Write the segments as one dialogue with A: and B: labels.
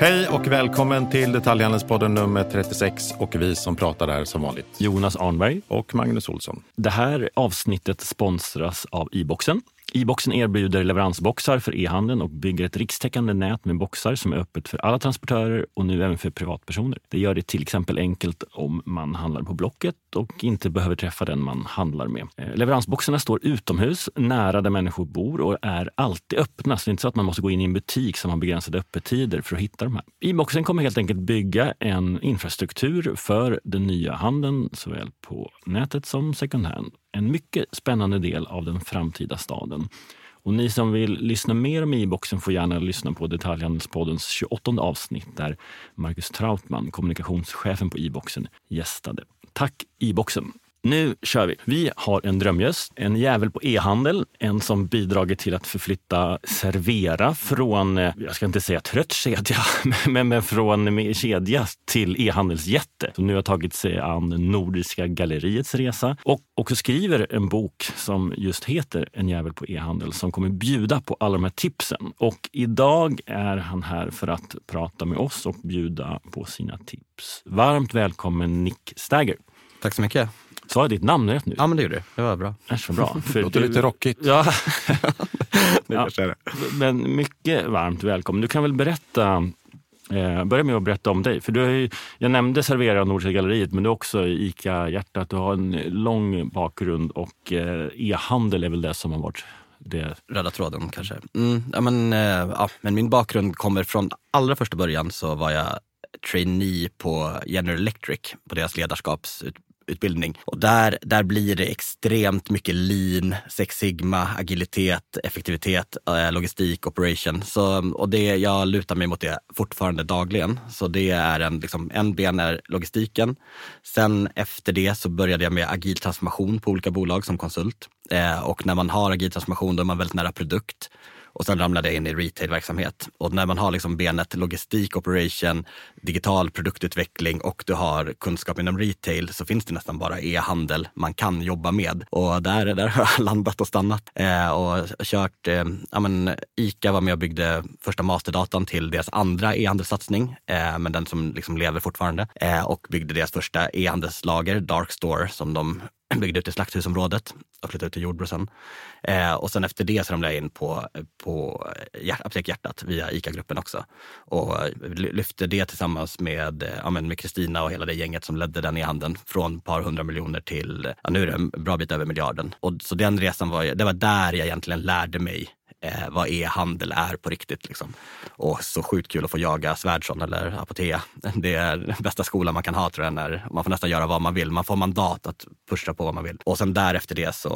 A: Hej och välkommen till Detaljhandelspodden nummer 36 och vi som pratar där som vanligt.
B: Jonas Arnberg.
A: Och Magnus Olsson.
B: Det här avsnittet sponsras av e-boxen. E-boxen erbjuder leveransboxar för e-handeln och bygger ett rikstäckande nät med boxar som är öppet för alla transportörer och nu även för privatpersoner. Det gör det till exempel enkelt om man handlar på Blocket och inte behöver träffa den man handlar med. Eh, leveransboxarna står utomhus, nära där människor bor och är alltid öppna. Så det är inte så att man måste gå in i en butik som har begränsade öppettider för att hitta de här. E-boxen kommer helt enkelt bygga en infrastruktur för den nya handeln, såväl på nätet som second hand en mycket spännande del av den framtida staden. Och ni som vill lyssna mer om e-boxen får gärna lyssna på Detaljhandelspoddens 28 avsnitt där Marcus Trautman, kommunikationschefen på e-boxen, gästade. Tack e-boxen! Nu kör vi! Vi har en drömgäst, en jävel på e-handel, en som bidragit till att förflytta Servera från, eh, jag ska inte säga trött kedja, men, men från kedja till e-handelsjätte som nu har tagit sig an Nordiska galleriets resa och också skriver en bok som just heter En jävel på e-handel som kommer bjuda på alla de här tipsen. Och idag är han här för att prata med oss och bjuda på sina tips. Varmt välkommen Nick Stagger.
C: Tack så mycket.
B: Sa jag ditt namn rätt nu?
C: Ja, men det gjorde du. Det var bra.
B: Så bra.
A: det låter lite rockigt.
B: Ja.
A: ja.
B: Men mycket varmt välkommen. Du kan väl berätta Eh, börja med att berätta om dig. För du ju, jag nämnde Servera Nordiska galleriet, men du är också ICA-hjärtat. Du har en lång bakgrund och eh, e-handel är väl det som har varit det.
C: Röda tråden kanske. Mm, ja, men, eh, ja, men min bakgrund kommer från allra första början så var jag trainee på General Electric på deras ledarskapsutbildning utbildning. Och där, där blir det extremt mycket lean, Sex Sigma, agilitet, effektivitet, eh, logistik, operation. Så, och det, jag lutar mig mot det fortfarande dagligen. Så det är en, liksom, en ben är logistiken. Sen efter det så började jag med agil transformation på olika bolag som konsult. Eh, och när man har agil transformation då är man väldigt nära produkt. Och sen ramlade jag in i retailverksamhet. Och när man har liksom benet logistik, operation, digital produktutveckling och du har kunskap inom retail så finns det nästan bara e-handel man kan jobba med. Och där, där har jag landat och stannat eh, och kört, eh, ja men ICA var med och byggde första masterdatan till deras andra e-handelssatsning, eh, men den som liksom lever fortfarande. Eh, och byggde deras första e-handelslager, Dark Store, som de byggde ut i slakthusområdet och flyttade ut till Jordbro sen. Eh, och sen efter det så ramlade jag in på, på Apotek Hjärtat via ICA-gruppen också. Och lyfte det tillsammans med ja, Kristina och hela det gänget som ledde den i handeln från ett par hundra miljoner till, ja, nu är det en bra bit över miljarden. Och så den resan var, det var där jag egentligen lärde mig eh, vad e-handel är på riktigt. Liksom. Och så sjukt kul att få jaga Svärdson eller Apotea. Det är den bästa skolan man kan ha tror jag. När man får nästan göra vad man vill. Man får mandat att pusha på vad man vill. Och sen därefter det så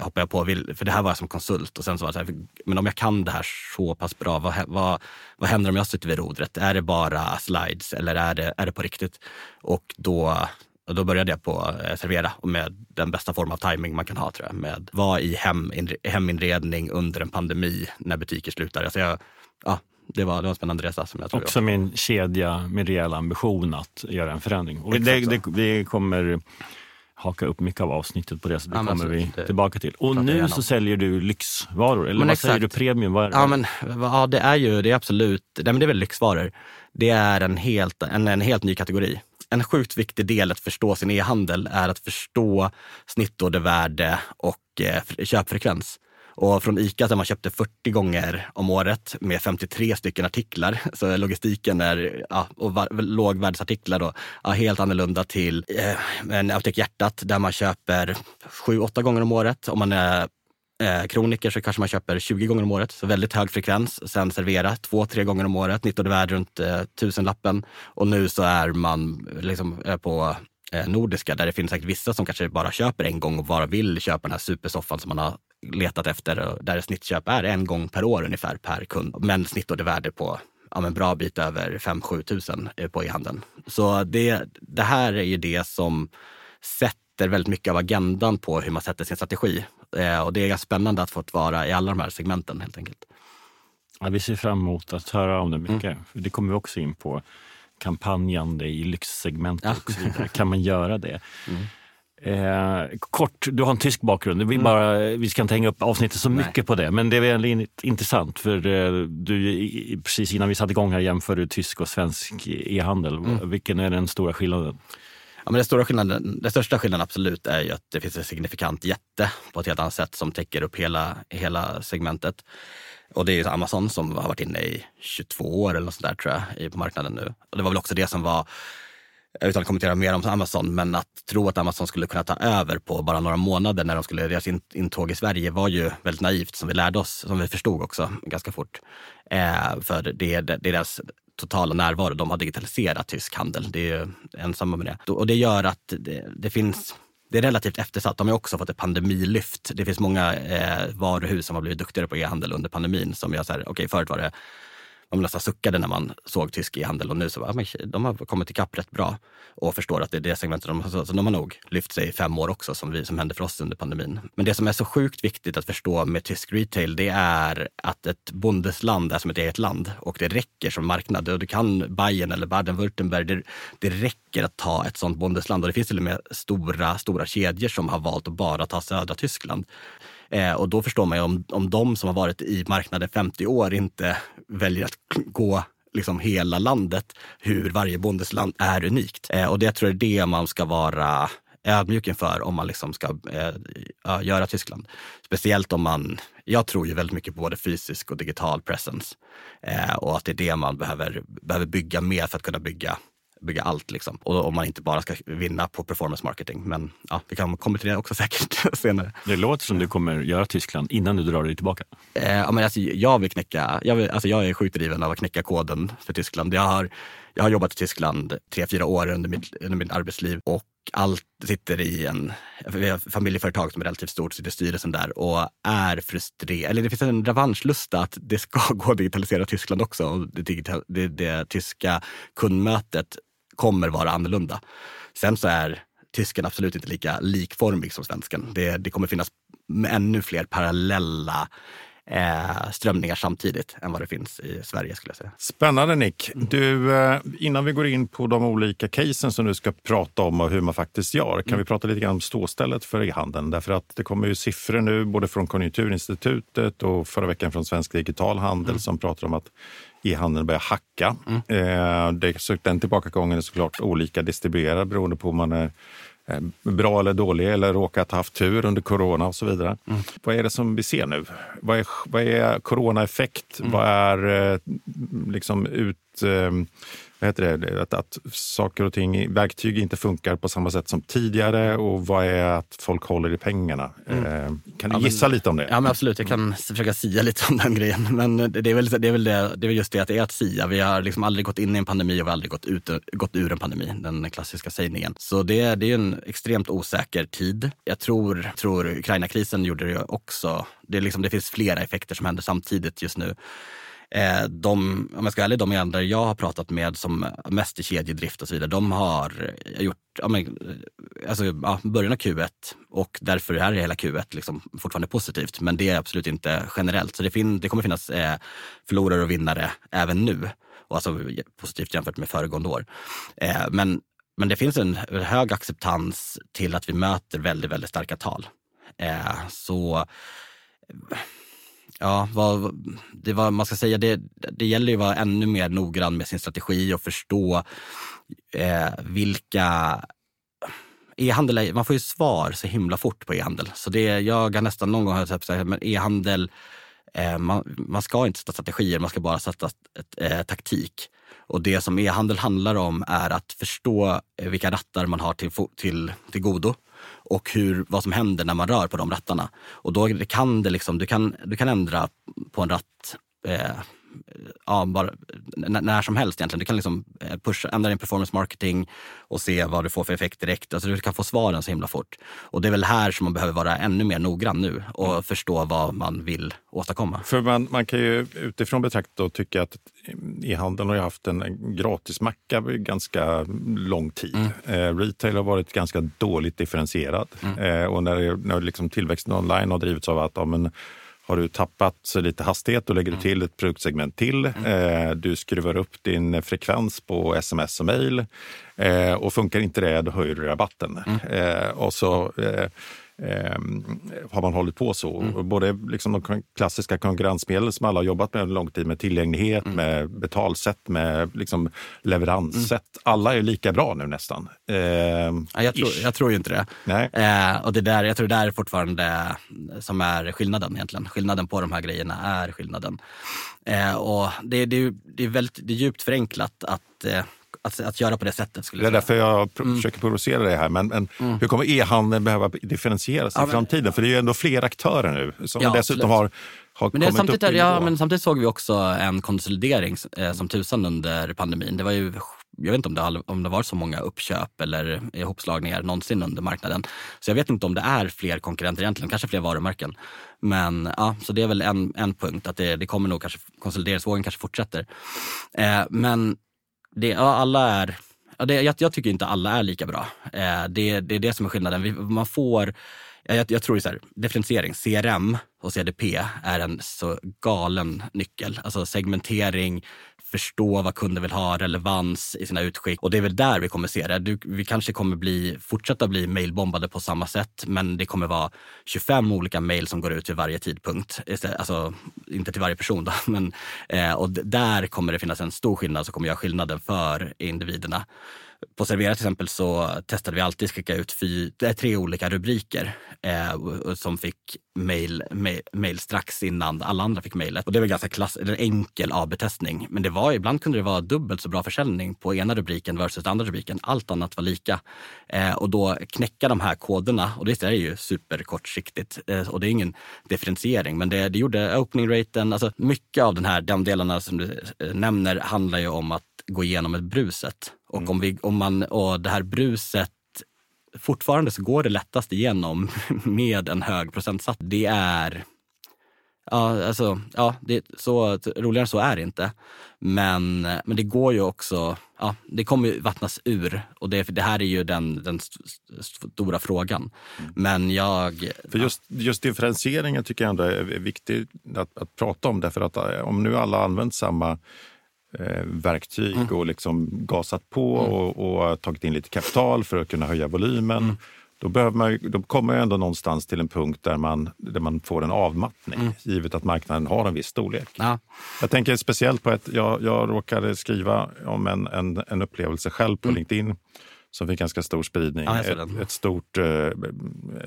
C: hoppade jag på, för det här var jag som konsult. Och sen så var det så här, men om jag kan det här så pass bra, vad, vad, vad händer om jag sitter vid rodret? Är det bara slides eller är det, är det på riktigt? Och då och då började jag på eh, Servera och med den bästa form av timing man kan ha tror jag. Med vara i hem, heminredning under en pandemi när butiker slutar. Alltså jag, ja, det var, det var en spännande resa. Som jag tror
B: Också med en kedja med rejäl ambition att göra en förändring. Och det, det, det, kommer haka upp mycket av avsnittet på det, så det ja, kommer vi det, tillbaka till. Och nu så säljer du lyxvaror, eller men vad exakt. säger du, premium? Vad är det?
C: Ja, men, ja, det är ju det är absolut, nej, men det är väl lyxvaror. Det är en helt, en, en helt ny kategori en sjukt viktig del att förstå sin e-handel är att förstå snittordervärde och eh, köpfrekvens. Och från ICA där man köpte 40 gånger om året med 53 stycken artiklar, så logistiken är, ja, och lågvärdesartiklar då, ja, helt annorlunda till eh, en Apotek Hjärtat där man köper 7-8 gånger om året. Om man är eh, kroniker så kanske man köper 20 gånger om året, så väldigt hög frekvens. Sen servera två, tre gånger om året, nyttovärde runt eh, tusenlappen. Och nu så är man eh, liksom eh, på eh, nordiska där det finns säkert vissa som kanske bara köper en gång och bara vill köpa den här supersoffan som man har letat efter. Där snittköp är en gång per år ungefär per kund. Men snittordervärde på ja, en bra bit över 5-7 tusen eh, på e-handeln. Så det, det här är ju det som sätter väldigt mycket av agendan på hur man sätter sin strategi. Eh, och det är ganska spännande att få vara i alla de här segmenten helt enkelt.
B: Ja, vi ser fram emot att höra om det mycket. Mm. Det kommer vi också in på. Kampanjande i lyxsegmentet ja. och så vidare. Kan man göra det? Mm. Eh, kort, du har en tysk bakgrund. Vi,
C: Mm.
B: bara, vi ska inte hänga upp avsnittet så mycket på det, men det är väldigt intressant för eh, du, precis innan vi satte igång här jämförde du tysk och svensk e-handel.
C: Mm.
B: Vilken är den stora skillnaden?
C: Ja, men den, stora skillnaden, den största skillnaden absolut är ju att det finns en signifikant jätte på ett helt annat sätt som täcker upp hela, hela segmentet. Och det är ju Amazon som har varit inne i 22 år eller något sånt där tror jag på marknaden nu. Och det var väl också det som var, utan att kommentera mer om Amazon, men att tro att Amazon skulle kunna ta över på bara några månader när de skulle deras intåg i Sverige var ju väldigt naivt som vi lärde oss, som vi förstod också ganska fort. Eh, för det det är deras totala närvaro. De har digitaliserat tysk handel. Det är ensamma med det. Och det gör att det, det finns det är relativt eftersatt. De har också fått ett pandemilyft. Det finns många eh, varuhus som har blivit duktigare på e-handel under pandemin. Som jag säger, okej, okay, förut var det man nästan suckade när man såg tysk e-handel och nu så bara, ah, de har kommit ikapp rätt bra och förstår att det är det segmentet de har. Så de har nog lyft sig i fem år också som, vi, som hände för oss under pandemin. Men det som är så sjukt viktigt att förstå med tysk retail, det är att ett bondesland är som ett eget land och det räcker som marknad. Och du kan Bayern eller Baden-Württemberg, det, det räcker att ta ett sånt bondesland och det finns till och med stora, stora kedjor som har valt att bara ta södra Tyskland. Eh, och då förstår man ju om, om de som har varit i marknaden 50 år inte väljer att gå liksom hela landet, hur varje bondesland är unikt. Eh, och det tror jag är det man ska vara ödmjuk inför om man liksom ska eh, göra Tyskland. Speciellt om man, jag tror ju väldigt mycket på både fysisk och digital presence. Eh, och att det är det man behöver, behöver bygga mer för att kunna bygga bygga allt. Liksom. Och om man inte bara ska vinna på performance marketing. Men ja, vi kan komma till det också säkert senare.
B: Det låter som du kommer göra Tyskland innan du drar dig tillbaka.
C: Eh, ja, men alltså, jag vill knäcka, jag, vill, alltså, jag är sjukt driven av att knäcka koden för Tyskland. Jag har, jag har jobbat i Tyskland tre, fyra år under mitt, under mitt arbetsliv och allt sitter i en familjeföretag som är relativt stort, sitter i styrelsen där och är frustrerad. Eller det finns en revanschlusta att det ska gå att digitalisera Tyskland också. Det, det, det tyska kundmötet kommer vara annorlunda. Sen så är tysken absolut inte lika likformig som svensken. Det, det kommer finnas ännu fler parallella eh, strömningar samtidigt än vad det finns i Sverige skulle jag säga.
A: Spännande Nick. Du, eh, innan vi går in på de olika casen som du ska prata om och hur man faktiskt gör, kan vi prata lite grann om ståstället för e-handeln? Därför att det kommer ju siffror nu både från Konjunkturinstitutet och förra veckan från Svensk Digital Handel som pratar om att e-handeln börjar hacka. Eh, det, så den tillbakagången är såklart olika distribuerad beroende på om man är eh, bra eller dålig eller råkat ha haft tur under corona och så vidare. Vad är det som vi ser nu? Vad är, vad är coronaeffekt? Vad är eh, liksom ut... Vad heter det? Att, att saker och ting, verktyg inte funkar på samma sätt som tidigare och vad är att folk håller i pengarna? Eh, kan du gissa lite om det?
C: Ja men absolut, jag kan försöka sia lite om den grejen. Men det är väl, det är väl, det, det är väl just det att det är att sia. Vi har liksom aldrig gått in i en pandemi och vi har aldrig gått, ut, gått ur en pandemi, den klassiska sägningen. Så det, det är en extremt osäker tid. Jag tror, tror Ukraina-krisen gjorde det också. Det, är liksom, det finns flera effekter som händer samtidigt just nu. Eh, de, om jag ska vara ärlig, de länder jag har pratat med som mest i kedjedrift och så vidare, de har gjort ja, men, eh, alltså, ja, början av Q1 och därför är hela Q1 liksom fortfarande positivt. Men det är absolut inte generellt. Så det, fin- det kommer finnas eh, förlorare och vinnare även nu. Och alltså positivt jämfört med föregående år. Eh, men, men det finns en hög acceptans till att vi möter väldigt, väldigt starka tal. Eh, så Ja, vad, det var, man ska säga, det, det gäller ju att vara ännu mer noggrann med sin strategi och förstå eh, vilka... E-handel, man får ju svar så himla fort på e-handel. Så det, jag har nästan någon gång hört typ att men e-handel, eh, man, man ska inte sätta strategier, man ska bara sätta ett, eh, taktik. Och det som e-handel handlar om är att förstå eh, vilka rattar man har till, till, till godo och hur, vad som händer när man rör på de rattarna. Och då kan det liksom, du, kan, du kan ändra på en ratt eh, ja, bara, när som helst egentligen. Du kan liksom eh, pusha, ändra din performance marketing och se vad du får för effekt direkt. Alltså du kan få svaren så himla fort. Och det är väl här som man behöver vara ännu mer noggrann nu och förstå vad man vill åstadkomma.
A: För man, man kan ju utifrån betrakta och tycka att e-handeln har ju haft en gratismacka ganska lång tid. Eh, retail har varit ganska dåligt differentierad. Eh, och när, när liksom tillväxten online har drivits av att ja, men, Har du tappat lite hastighet, då lägger du till ett produktsegment till. Eh, du skruvar upp din frekvens på sms och mejl. Eh, och funkar inte det, då höjer du rabatten. Eh, och så eh, eh, har man hållit på så. Mm. Både liksom de klassiska konkurrensmedel som alla har jobbat med under lång tid med tillgänglighet, mm. med betalsätt, med liksom leveranssätt. Mm. Alla är lika bra nu nästan.
C: Eh, jag, tror, jag tror ju inte det.
A: Nej.
C: Eh, och det där, jag tror det där är fortfarande som är skillnaden egentligen. Skillnaden på de här grejerna är skillnaden. Eh, och det, det, det, är väldigt det är djupt förenklat att eh, att, att göra på det sättet. Skulle
A: det är därför jag mm. försöker provocera det här. Men, men mm. hur kommer e-handeln behöva differentieras ja, i framtiden? Men, För det är ju ändå fler aktörer nu som ja, dessutom har har men det,
C: samtidigt, upp ja, men samtidigt såg vi också en konsolidering eh, som tusan under pandemin. Det var ju, jag vet inte om det, om det var så många uppköp eller ihopslagningar någonsin under marknaden. Så jag vet inte om det är fler konkurrenter egentligen, kanske fler varumärken. Men ja, så det är väl en, en punkt, att det, det kommer nog kanske, konsolideringsvågen kanske fortsätter. Eh, men det, ja, alla är, ja, det, jag, jag, tycker inte alla är lika bra. Eh, det, det är det som är skillnaden. Vi, man får, jag, jag tror så här, differentiering, CRM och CDP är en så galen nyckel. Alltså segmentering, förstå vad kunder vill ha, relevans i sina utskick. Och det är väl där vi kommer se det. Du, vi kanske kommer bli, fortsätta bli mailbombade på samma sätt, men det kommer vara 25 olika mail som går ut vid varje tidpunkt. Alltså inte till varje person då, men eh, och där kommer det finnas en stor skillnad som kommer göra skillnaden för individerna. På Servera till exempel så testade vi alltid att skicka ut fy, tre olika rubriker eh, som fick mail, mail, mail, strax innan alla andra fick mejlet. Och det var ganska klass, eller enkel AB-testning. Men det var, ibland kunde det vara dubbelt så bra försäljning på ena rubriken versus andra rubriken. Allt annat var lika. Eh, och då knäcka de här koderna, och det är ju superkortsiktigt eh, och det är ingen differentiering, men det, det gjorde opening raten, alltså mycket av den här, de delarna som du eh, nämner handlar ju om att gå igenom ett bruset. Och, mm. om vi, om man, och det här bruset fortfarande så går det lättast igenom med en hög procentsats. Det är Ja, alltså, ja det, så, roligare så är det inte. Men, men det går ju också, ja, det kommer ju vattnas ur. Och det, det här är ju den, den stora frågan. Mm. Men jag...
A: För just, just differentieringen tycker jag ändå är viktigt att, att prata om. Därför att eh, om nu alla använt samma eh, verktyg mm. och liksom gasat på mm. och, och, tagit in lite kapital för att kunna höja volymen. Mm. Då, behöver man, då kommer man ändå någonstans till en punkt där man, där man får en avmattning, mm. givet att marknaden har en viss storlek.
C: Ja.
A: Jag tänker speciellt på att jag, jag råkade skriva om en, en, en upplevelse själv på mm. LinkedIn som fick ganska stor spridning.
C: Ja,
A: ett, ett, stort, eh,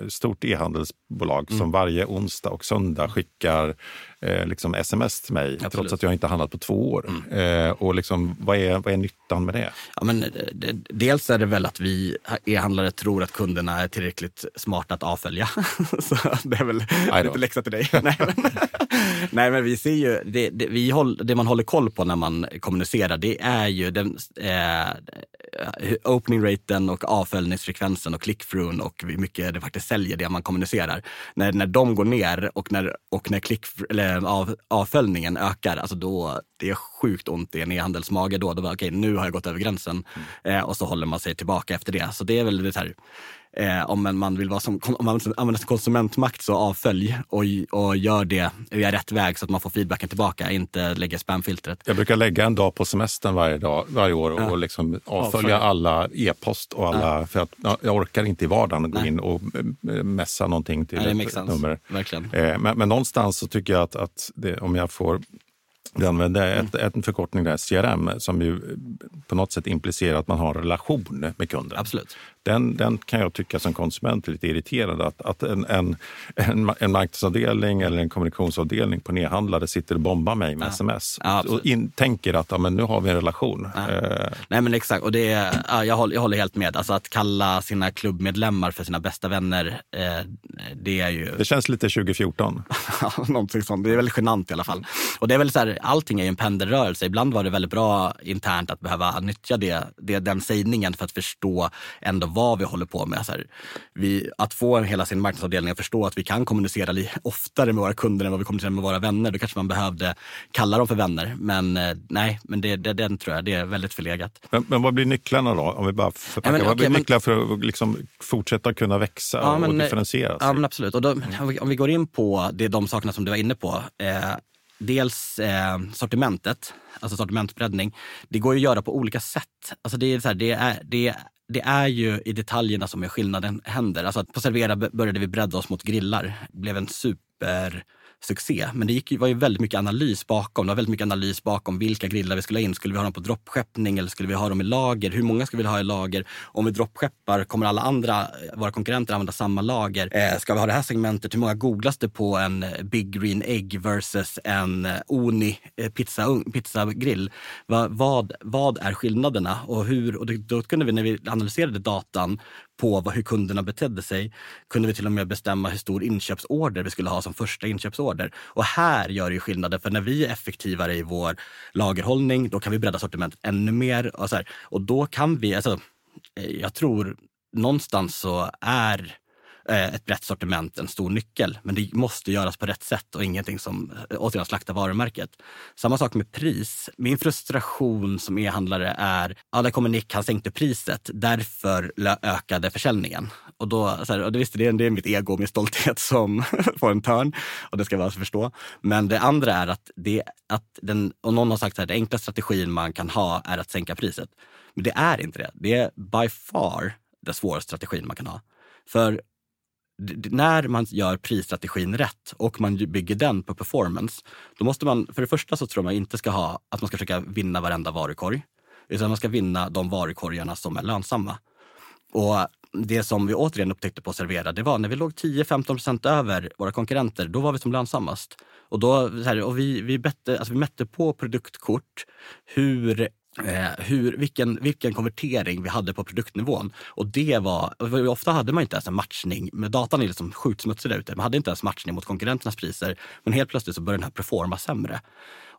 A: stort e-handelsbolag mm. som varje onsdag och söndag skickar eh, liksom sms till mig, Absolut. trots att jag inte handlat på två år. Mm. Eh, och liksom, vad, är, vad är nyttan med det?
C: Ja, men, det, dels är det väl att vi e-handlare tror att kunderna är tillräckligt smarta att avfölja. Så det är väl lite läxa till dig. Nej, men, nej, men vi ser ju, det, det, vi håll, det man håller koll på när man kommunicerar, det är ju den, eh, opening raten och avföljningsfrekvensen och click-through och hur mycket det faktiskt säljer det man kommunicerar. När, när de går ner och när, och när click, eller Eh, av, avföljningen ökar, alltså då, det är sjukt ont i en e-handelsmage då. då okej, okay, nu har jag gått över gränsen mm. eh, och så håller man sig tillbaka efter det. Så det är väl det här, Eh, om man vill vara som, om man använder konsumentmakt så avfölj och, och gör det via rätt väg så att man får feedbacken tillbaka, inte lägga spamfiltret.
A: Jag brukar lägga en dag på semestern varje, dag, varje år och, ja. och liksom avfölja alla e-post och alla, ja. för att jag orkar inte i vardagen gå Nej. in och eh, mässa någonting till
C: Nej,
A: ett nummer.
C: Verkligen.
A: Eh, men, men någonstans så tycker jag att, att det, om jag får vi använder ett, mm. en förkortning där, CRM, som ju på något sätt implicerar att man har en relation med kunden.
C: Absolut
A: den, den kan jag tycka som konsument är lite irriterande. Att, att en, en, en, en marknadsavdelning eller en kommunikationsavdelning på nedhandlare sitter och bombar mig med ja. sms
C: ja,
A: och in, tänker att ja, men nu har vi en relation.
C: Eh. Nej men exakt, och det är, jag, håller, jag håller helt med. Alltså att kalla sina klubbmedlemmar för sina bästa vänner, eh, det är ju...
A: Det känns lite 2014.
C: Någonting sånt. Det är väldigt genant i alla fall. Och det är väl så här, allting är ju en pendelrörelse. Ibland var det väldigt bra internt att behöva nyttja det, det, den sägningen för att förstå ändå vad vi håller på med. Så här, vi, att få hela sin marknadsavdelning att förstå att vi kan kommunicera oftare med våra kunder än vad vi kommunicerar med våra vänner. Då kanske man behövde kalla dem för vänner. Men eh, nej, men det, det, den tror jag, det är väldigt förlegat.
A: Men, men vad blir nycklarna då? Om vi bara förpackar. Ja, men, vad blir nycklarna för att liksom fortsätta kunna växa ja, men, och differentiera
C: sig? Ja, absolut. Och då, om, vi, går in på det, de sakerna som du var inne på. Eh, dels eh, sortimentet, alltså sortimentbreddning. Det går ju att göra på olika sätt. Alltså det, är så här, det, är, det, det är ju i detaljerna som skillnaden händer. Alltså på Servera började vi bredda oss mot grillar. Det blev en super succé. Men det gick, var ju väldigt mycket analys bakom. Det var väldigt mycket analys bakom vilka grillar vi skulle ha in. Skulle vi ha dem på droppskeppning eller skulle vi ha dem i lager? Hur många ska vi ha i lager? Om vi droppskeppar, kommer alla andra, eh, våra konkurrenter använda samma lager? Eh, ska vi ha det här segmentet? Hur många googlas det på en eh, Big Green Egg versus en eh, Oni pizza, pizzagrill? Va, vad, vad är skillnaderna? Och, hur, och då kunde vi, när vi analyserade datan, på vad, hur kunderna betedde sig kunde vi till och med bestämma hur stor inköpsorder vi skulle ha som första inköpsorder. Och här gör det ju skillnaden, för när vi är effektivare i vår lagerhållning, då kan vi bredda sortimentet ännu mer. Och, så här, och då kan vi, alltså, eh, jag tror någonstans så är Eh, ett brett sortiment en stor nyckel. Men det måste göras på rätt sätt och ingenting som eh, återigen slaktar varumärket. Samma sak med pris. Min frustration som e-handlare är, ja där kommer Nick, han sänkte priset, därför ökade försäljningen. Och då, så här, och det, visst, det, är, det är mitt ego, min stolthet som får en törn. Och det ska man alltså förstå. Men det andra är att, det, att den, och någon har sagt att den enkla strategin man kan ha är att sänka priset. Men det är inte det. Det är by far den svåraste strategin man kan ha. För när man gör prisstrategin rätt och man bygger den på performance, då måste man, för det första så tror man inte ska ha att man ska försöka vinna varenda varukorg, utan man ska vinna de varukorgarna som är lönsamma. Och det som vi återigen upptäckte på Servera, det var när vi låg 10-15 över våra konkurrenter, då var vi som lönsammast. Och då, här, och vi, vi, bette, alltså vi mätte på produktkort hur Eh, hur, vilken, vilken konvertering vi hade på produktnivån. Och det var, ofta hade man inte ens en matchning, med datan är liksom sjukt smutsig där ute, man hade inte ens matchning mot konkurrenternas priser. Men helt plötsligt så började den här performa sämre.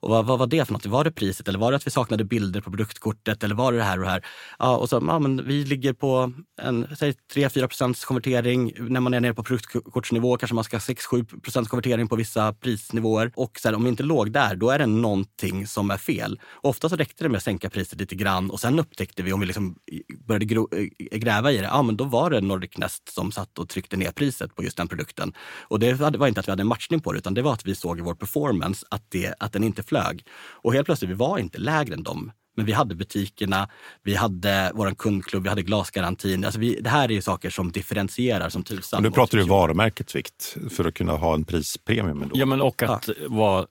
C: Och vad, vad, var det för något? Var det priset eller var det att vi saknade bilder på produktkortet eller var det det här och det här? Ja, och så, ja, men vi ligger på en 3-4 procents konvertering. När man är nere på produktkortsnivå kanske man ska ha 6-7 procents konvertering på vissa prisnivåer. Och så här, om vi inte låg där, då är det någonting som är fel. ofta så räckte det med att sänka priset lite grann och sen upptäckte vi, om vi liksom började eh, gräva i det, ja men då var det Nordic Nest som satt och tryckte ner priset på just den produkten. Och det var inte att vi hade en matchning på det, utan det var att vi såg i vår performance att, det, att den inte flög. Och helt plötsligt, vi var inte lägre än dem. Men vi hade butikerna, vi hade vår kundklubb, vi hade glasgarantin. Alltså vi, det här är ju saker som differentierar som tusan.
A: Men nu pratar du varumärkets vikt för att kunna ha en prispremium. Ändå.
B: Ja, men och att ja. vara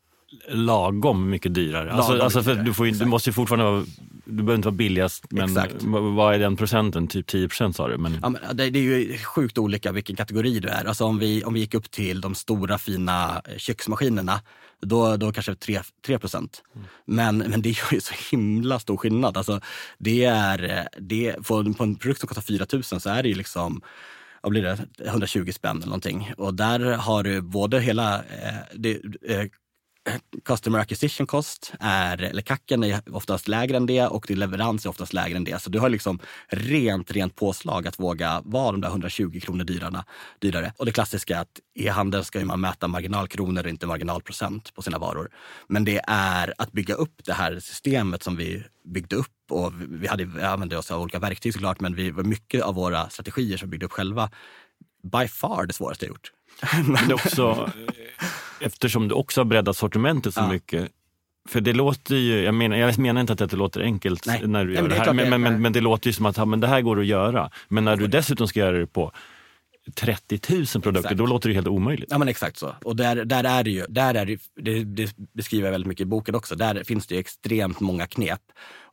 B: lagom mycket dyrare. Lagom alltså, alltså för du, får, du måste ju fortfarande vara du behöver inte vara billigast, men Exakt. vad är den procenten? Typ 10 procent sa du? Men...
C: Ja, men det, det, är ju sjukt olika vilken kategori du är. Alltså om vi, om vi gick upp till de stora fina köksmaskinerna då, då kanske 3, 3 procent. Mm. Men, men det är ju så himla stor skillnad. Alltså, det är, det, på, på en produkt som kostar 4 000 så är det ju liksom vad blir det, 120 spänn eller någonting. Och där har du både hela eh, det, eh, Customer acquisition cost, är, eller kacken är oftast lägre än det och din leverans är oftast lägre än det. Så du har liksom rent, rent påslag att våga vara de där 120 kronor dyrarna, dyrare. Och det klassiska är att i handel ska man mäta marginalkronor och inte marginalprocent på sina varor. Men det är att bygga upp det här systemet som vi byggde upp och vi, hade, vi använde oss av olika verktyg såklart, men vi, mycket av våra strategier som vi byggde upp själva, by far det svåraste jag gjort.
B: Men också, eftersom du också har breddat sortimentet så ja. mycket. För det låter ju, jag menar, jag menar inte att det låter enkelt Nej. när du gör det, här, men, men, men, men, det låter ju som att men det här går att göra. Men när du dessutom ska göra det på 30 000 produkter, exakt. då låter det helt omöjligt.
C: Ja men exakt så. Och där, där är det ju, där är det, det, det beskriver jag väldigt mycket i boken också, där finns det extremt många knep.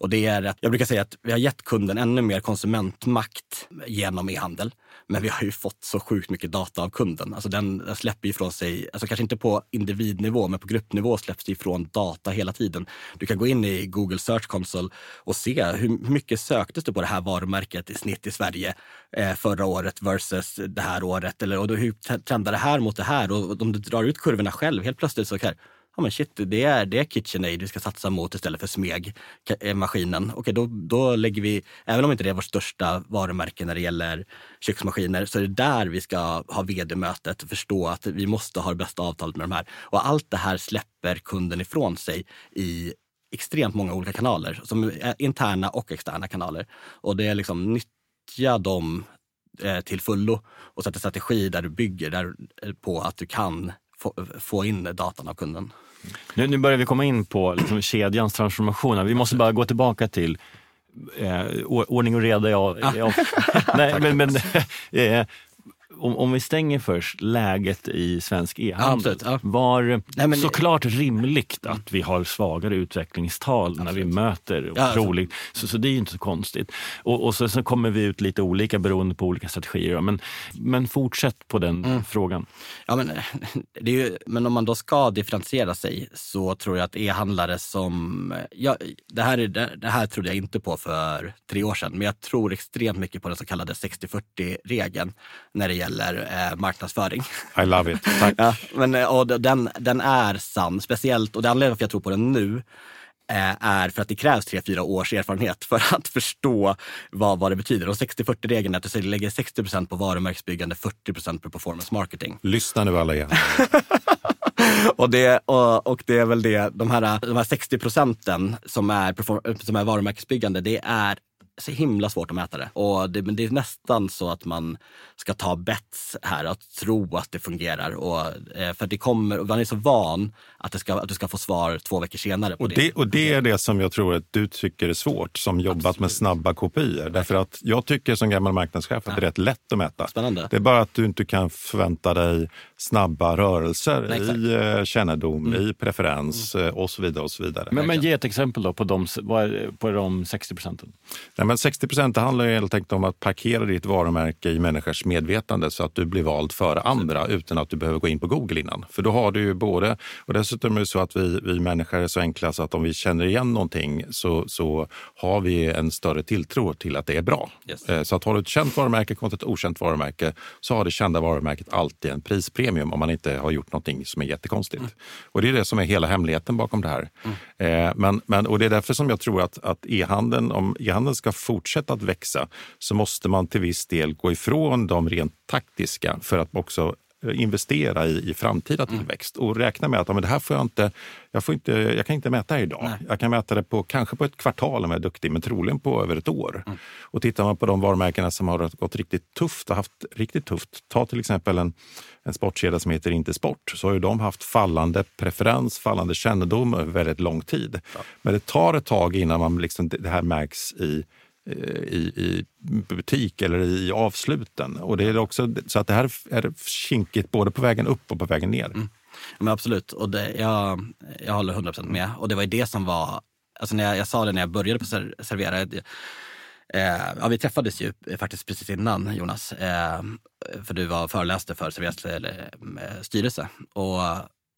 C: Och det är att, jag brukar säga att vi har gett kunden ännu mer konsumentmakt genom e-handel. Men vi har ju fått så sjukt mycket data av kunden. Alltså den, den släpper ifrån sig, alltså kanske inte på individnivå, men på gruppnivå släpps det ifrån data hela tiden. Du kan gå in i Google Search Console och se hur mycket söktes det på det här varumärket i snitt i Sverige eh, förra året versus det här året. Eller, och då, hur trendar det här mot det här? Och om du drar ut kurvorna själv, helt plötsligt så kan ja men shit, det är, det är KitchenAid vi ska satsa mot istället för Smeg-maskinen. Eh, Okej, då, då lägger vi, även om inte det är vårt största varumärke när det gäller köksmaskiner, så är det där vi ska ha vd-mötet och förstå att vi måste ha det bästa avtalet med de här. Och allt det här släpper kunden ifrån sig i extremt många olika kanaler, som är interna och externa kanaler. Och det är liksom nyttja dem till fullo och sätta strategi där du bygger där, på att du kan få, få in datan av kunden.
B: Nu, nu börjar vi komma in på liksom, kedjans transformation. Vi måste bara gå tillbaka till eh, ordning och reda. Ja, ja. Nej, men, men eh, om, om vi stänger först, läget i svensk e-handel. Ja. Var Nej, men, såklart rimligt att vi har svagare utvecklingstal absolut. när vi möter ja, roligt. Så, så det är inte så konstigt. Och, och så, så, kommer vi ut lite olika beroende på olika strategier. Men, men fortsätt på den mm. frågan.
C: Ja, men, det är ju, men om man då ska differentiera sig så tror jag att e-handlare som... Ja, det, här är, det här trodde jag inte på för tre år sedan, men jag tror extremt mycket på den så kallade 60-40-regeln när det gäller eh, marknadsföring.
A: I love it, tack. ja,
C: men, eh, och den, den är sann, speciellt, och det anledningen varför jag tror på den nu eh, är för att det krävs tre, fyra års erfarenhet för att förstå vad, vad det betyder. Och 60-40-regeln är att du lägger 60 procent på varumärkesbyggande, 40 procent på performance marketing.
A: Lyssna nu alla igen.
C: och, det, och, och det är väl det, de här, de här 60 procenten som är, som är varumärkesbyggande, det är så himla svårt att mäta det. Och det, men det är nästan så att man ska ta bets här, att tro att det fungerar. Och, eh, för det kommer, man är så van att, det ska, att du ska få svar två veckor senare.
A: och, det. det. och det är det som jag tror att du tycker är svårt som jobbat Absolut. med snabba kopior. Därför att jag tycker som gammal marknadschef att ja. det är rätt lätt att mäta.
C: Spännande.
A: Det är bara att du inte kan förvänta dig snabba rörelser Nej, i eh, kännedom, mm. i preferens mm. Eh, och så vidare. och så vidare.
B: Men, men ge ett exempel då på de, på de 60 procenten.
A: Nej, men 60 procent handlar helt enkelt om att parkera ditt varumärke i människors medvetande så att du blir vald före andra utan att du behöver gå in på Google innan. För då har du ju både, och dessutom är det så att vi, vi människor är så enkla så att om vi känner igen någonting så, så har vi en större tilltro till att det är bra. Yes. Eh, så att har du ett känt varumärke kontra ett okänt varumärke så har det kända varumärket alltid en prispremium om man inte har gjort någonting som är jättekonstigt. Mm. Och det är det som är hela hemligheten bakom det här. Mm. Men, men, och det är därför som jag tror att, att e-handeln, om e-handeln ska fortsätta att växa så måste man till viss del gå ifrån de rent taktiska för att också eh, investera i, i framtida mm. tillväxt och räkna med att ja, men det här får jag inte, jag, får inte, jag kan inte mäta idag. Nej. Jag kan mäta det på kanske på ett kvartal om jag är duktig, men troligen på över ett år. Mm. Och tittar man på de varumärkena som har gått riktigt tufft och haft riktigt tufft, ta till exempel en, en sportkedja som heter Intersport, så har ju de haft fallande preferens, fallande kännedom över väldigt lång tid. Ja. Men det tar ett tag innan man liksom, det här märks i Eh, i, i butik eller i avsluten. Och det är också, så att det här är kinkigt både på vägen upp och på vägen ner. Mm.
C: Men absolut, och det, jag, jag håller 100 procent med. Och det var ju det som var, alltså när jag, jag sa det när jag började på Servera, Eh, ja, vi träffades ju faktiskt precis innan Jonas, eh, för du var föreläste för Serveras eh, styrelse. Och,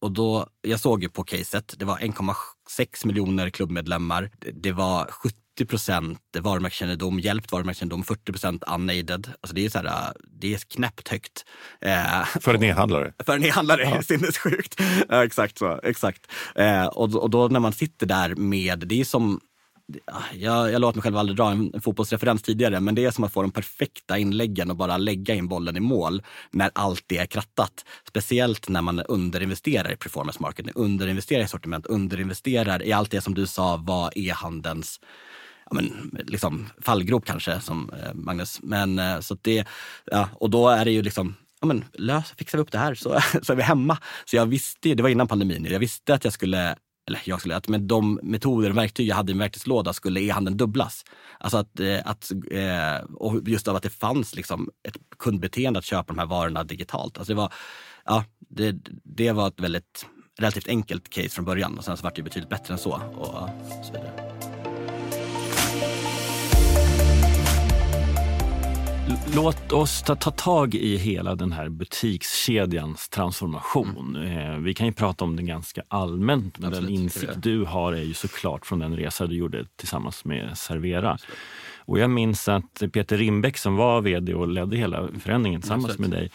C: och då, jag såg ju på caset, det var 1,6 miljoner klubbmedlemmar. Det var 70 80 procent varumärkeskännedom, hjälpt varumärkeskännedom, 40 procent unaided. Alltså det är, så här, det är knäppt högt.
A: Eh, för en e-handlare?
C: För en e-handlare, ja. sinnessjukt. Ja, exakt så. Exakt. Eh, och, och då när man sitter där med, det är som jag, jag låter mig själv aldrig dra en, en fotbollsreferens tidigare, men det är som att få de perfekta inläggen och bara lägga in bollen i mål när allt är krattat. Speciellt när man underinvesterar i performance marketing, underinvesterar i sortiment, underinvesterar i allt det som du sa var e-handelns ja, men, liksom fallgrop kanske, som eh, Magnus. Men eh, så det, ja, och då är det ju liksom, ja men lös, fixar vi upp det här så, så är vi hemma. Så jag visste, det var innan pandemin, jag visste att jag skulle eller jag skulle, att med de metoder och verktyg jag hade i min verktygslåda skulle e-handeln dubblas. Alltså att, eh, att, eh, och just av att det fanns liksom ett kundbeteende att köpa de här varorna digitalt. Alltså det, var, ja, det, det var ett väldigt relativt enkelt case från början och sen så var det betydligt bättre än så. Och så vidare.
B: Låt oss ta, ta tag i hela den här butikskedjans transformation. Mm. Eh, vi kan ju prata om den ganska allmänt, men Absolut, den insikt du har är ju såklart från den resa du gjorde tillsammans med Servera. Absolut. Och jag minns att Peter Rimbeck som var vd och ledde hela förändringen tillsammans Absolut. med dig,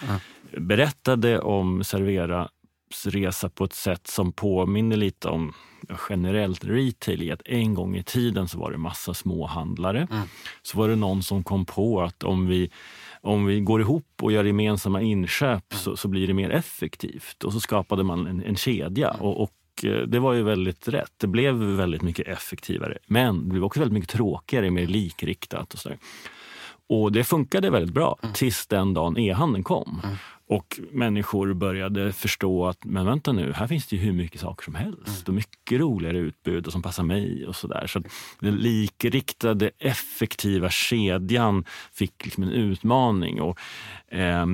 B: berättade om Servera kunskapsresa på ett sätt som påminner lite om generellt retail i att en gång i tiden så var det massa småhandlare. Mm. Så var det någon som kom på att om vi, om vi går ihop och gör gemensamma inköp mm. så, så blir det mer effektivt. Och så skapade man en, en kedja. Mm. Och, och eh, det var ju väldigt rätt. Det blev väldigt mycket effektivare. Men det blev också väldigt mycket tråkigare, mer likriktat och sådär. Och det funkade väldigt bra mm. tills den dagen e-handeln kom. Mm. Och människor började förstå att men vänta nu, här finns det ju hur mycket saker som helst mm. och mycket roligare utbud och som passar mig och sådär. Så den likriktade, effektiva kedjan fick liksom en utmaning. Och, eh,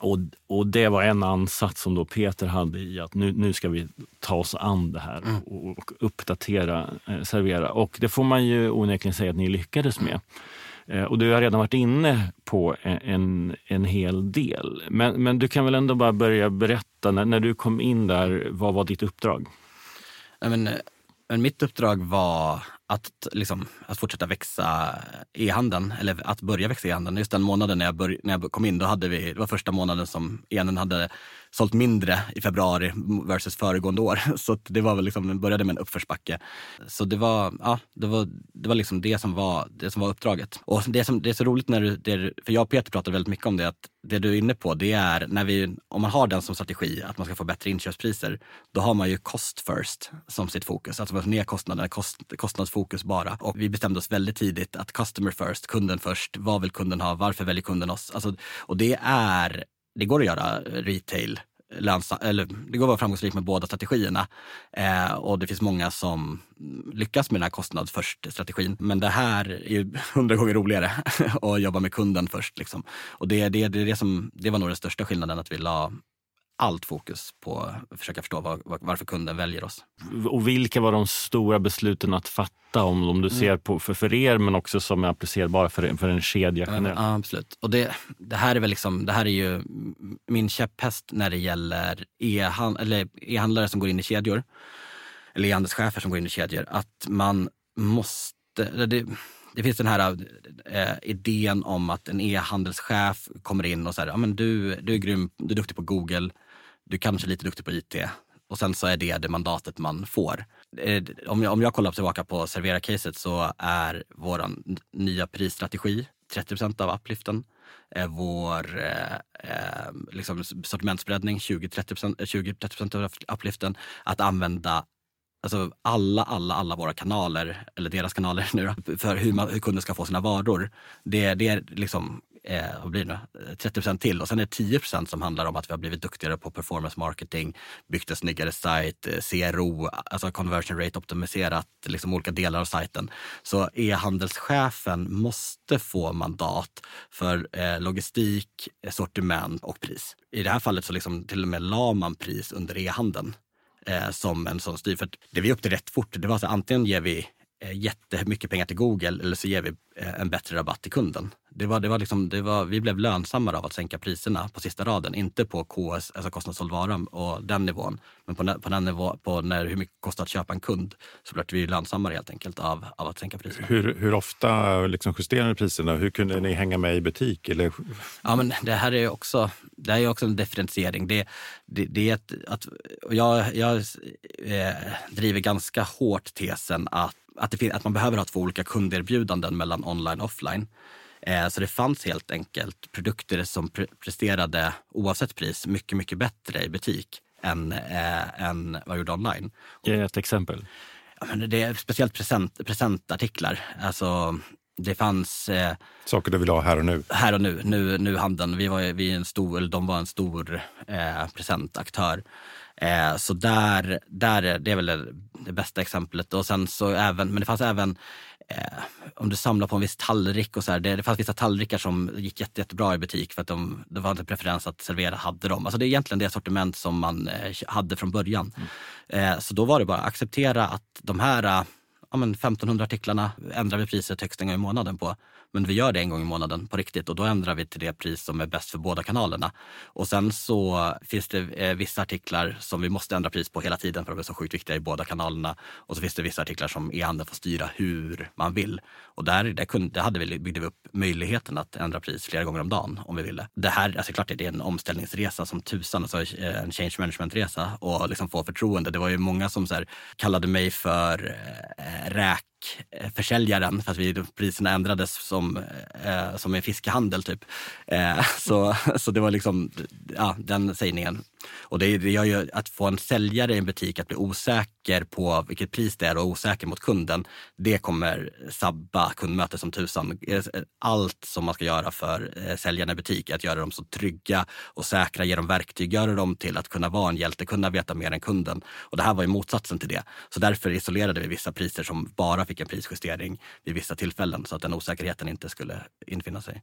B: och, och det var en ansats som då Peter hade i att nu, nu ska vi ta oss an det här mm. och, och, uppdatera, eh, servera. Och det får man ju onekligen säga att ni lyckades med. Eh, och du har redan varit inne på en, en hel del. Men, men du kan väl ändå bara börja berätta, när, när du kom in där, vad var ditt uppdrag?
C: men, men mitt uppdrag var att, liksom, att fortsätta växa e-handeln, eller att börja växa e-handeln. Just den månaden när jag, bör, när jag kom in, då hade vi, det var första månaden som e-handeln hade sålt mindre i februari versus föregående år. Så det var väl liksom, började med en uppförsbacke. Så det var, ja, det var, det var liksom det som var, det som var uppdraget. Och det, som, det är så roligt när du, det, för jag och Peter pratar väldigt mycket om det, att det du är inne på, det är när vi, om man har den som strategi, att man ska få bättre inköpspriser, då har man ju cost first som sitt fokus. Alltså man ner kostnaderna, kost, kostnadsfokus bara. Och vi bestämde oss väldigt tidigt att customer first, kunden först. Vad vill kunden ha? Varför väljer kunden oss? Alltså, och det är det går att göra retail lönsa, eller det går att vara framgångsrik med båda strategierna. Eh, och det finns många som lyckas med den här kostnad först-strategin. Men det här är ju hundra gånger roligare att jobba med kunden först. Liksom. Och det, det, det, det, som, det var nog den största skillnaden, att vi la allt fokus på att försöka förstå var, varför kunden väljer oss.
B: Och vilka var de stora besluten att fatta om, om du mm. ser på för, för er men också som är applicerbara för, för en kedja
C: generellt? Ja, absolut. Och det, det, här är väl liksom, det här är ju min käpphäst när det gäller e-handlare som går in i kedjor. Eller e-handelschefer som går in i kedjor. Att man måste... Det, det finns den här äh, idén om att en e-handelschef kommer in och säger ja, men du, du är grym, du är duktig på Google, du kanske är lite duktig på IT och sen så är det det mandatet man får. Eh, om jag, om jag kollar tillbaka på Servera-caset så är vår nya prisstrategi 30% av upliften. Eh, vår eh, eh liksom sortimentsbreddning 20-30 av upliften. Att använda alltså alla, alla, alla våra kanaler, eller deras kanaler nu då, för hur, man, hur kunden ska få sina varor. Det, det är liksom eh, vad blir det, 30 eh, procent till och sen är det 10 procent som handlar om att vi har blivit duktigare på performance marketing, byggt en snyggare sajt, eh, CRO, alltså conversion rate optimiserat liksom olika delar av sajten. Så e-handelschefen måste få mandat för eh, logistik, sortiment och pris. I det här fallet så liksom till och med la man pris under e-handeln eh, som en sån styr. För det vi upp till rätt fort, det var så antingen ger vi jättemycket pengar till Google eller så ger vi eh, en bättre rabatt till kunden. Det var, det var liksom, det var, vi blev lönsammare av att sänka priserna på sista raden, inte på KS, alltså kostnadssåld vara och den nivån. Men på, på den nivå, på när, hur mycket kostar att köpa en kund så blev vi lönsammare helt enkelt av, av att sänka priserna.
A: Hur, hur ofta liksom justerade ni priserna? Hur kunde ni hänga med i butik? Eller?
C: Ja, men det här är också, det är också en differentiering. Det, det, det är ett, att, jag, jag eh, driver ganska hårt tesen att att, det, att man behöver ha två olika kunderbjudanden mellan online och offline. Eh, så det fanns helt enkelt produkter som presterade, oavsett pris, mycket, mycket bättre i butik än, äh, än vad gjorde online.
B: Ge ett exempel.
C: Ja, men det är speciellt present, presentartiklar. Alltså, det fanns... Eh,
A: Saker du vill ha här och nu?
C: Här och nu. Nu, nu handeln. Vi var, vi en stor, de var en stor eh, presentaktör. Eh, så där, där, det är väl det, det, bästa exemplet. Och sen så även, men det fanns även eh, om du samlar på en viss tallrik och så här, det, det fanns vissa tallrikar som gick jätte, jättebra i butik för att de, det var inte preferens att servera hade dem. Alltså det är egentligen det sortiment som man eh, hade från början. Mm. Eh, så då var det bara att acceptera att de här ja, men 1500 artiklarna ändrar vi priset högst en gång i månaden på. Men vi gör det en gång i månaden på riktigt och då ändrar vi till det pris som är bäst för båda kanalerna. Och sen så finns det eh, vissa artiklar som vi måste ändra pris på hela tiden för att de är så sjukt viktiga i båda kanalerna. Och så finns det vissa artiklar som e-handeln får styra hur man vill. Och där, där, kunde, där hade vi, byggde vi upp möjligheten att ändra pris flera gånger om dagen om vi ville. Det här, alltså klart det är en omställningsresa som tusan, alltså eh, en change management-resa och liksom få förtroende. Det var ju många som så här, kallade mig för eh, räk Eh, försäljaren för att vi, priserna ändrades som, eh, som en fiskehandel typ. Eh, så, så det var liksom ja, den sägningen. Och det, det gör ju att få en säljare i en butik att bli osäker på vilket pris det är och osäker mot kunden. Det kommer sabba kundmötet som tusan. Eh, allt som man ska göra för eh, säljarna i butik är att göra dem så trygga och säkra, ge dem verktyg, göra dem till att kunna vara en hjälte, kunna veta mer än kunden. Och det här var ju motsatsen till det. Så därför isolerade vi vissa priser som bara fick en prisjustering vid vissa tillfällen så att den osäkerheten inte skulle infinna sig.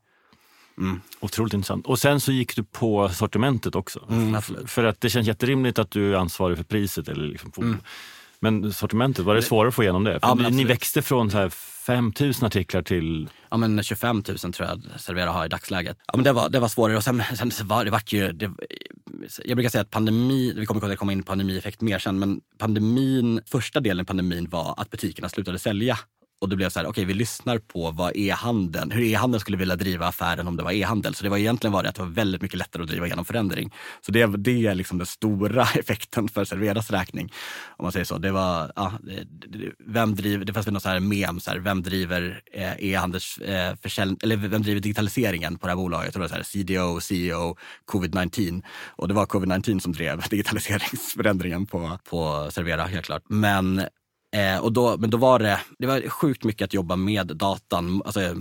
B: Mm. Otroligt intressant. Och sen så gick du på sortimentet också. Mm, för att det känns jätterimligt att du är ansvarig för priset. Eller liksom mm. Men sortimentet, var det svårare att få igenom det? Ja, ni växte från så här 5 000 artiklar till...
C: Ja men 25 000 tror jag Servera har i dagsläget. Ja men det var, det var svårare och sen, sen var det vart ju... Det, jag brukar säga att pandemin, vi kommer komma in på pandemieffekt mer sen, men pandemin, första delen i pandemin var att butikerna slutade sälja och det blev så här, okej okay, vi lyssnar på vad e-handeln, hur e-handeln skulle vilja driva affären om det var e-handel. Så det var egentligen var det att det var väldigt mycket lättare att driva igenom förändring. Så det, det är liksom den stora effekten för Serveras räkning. Om man säger så. Det var, ja, vem driver, det fanns väl något så här mem, så här, vem driver eh, e-handels eh, eller vem driver digitaliseringen på det här bolaget? Det var så här, CDO, CEO, covid-19. Och det var covid-19 som drev digitaliseringsförändringen på, på Servera helt klart. Men Eh, och då, men då var det, det var sjukt mycket att jobba med datan. Alltså,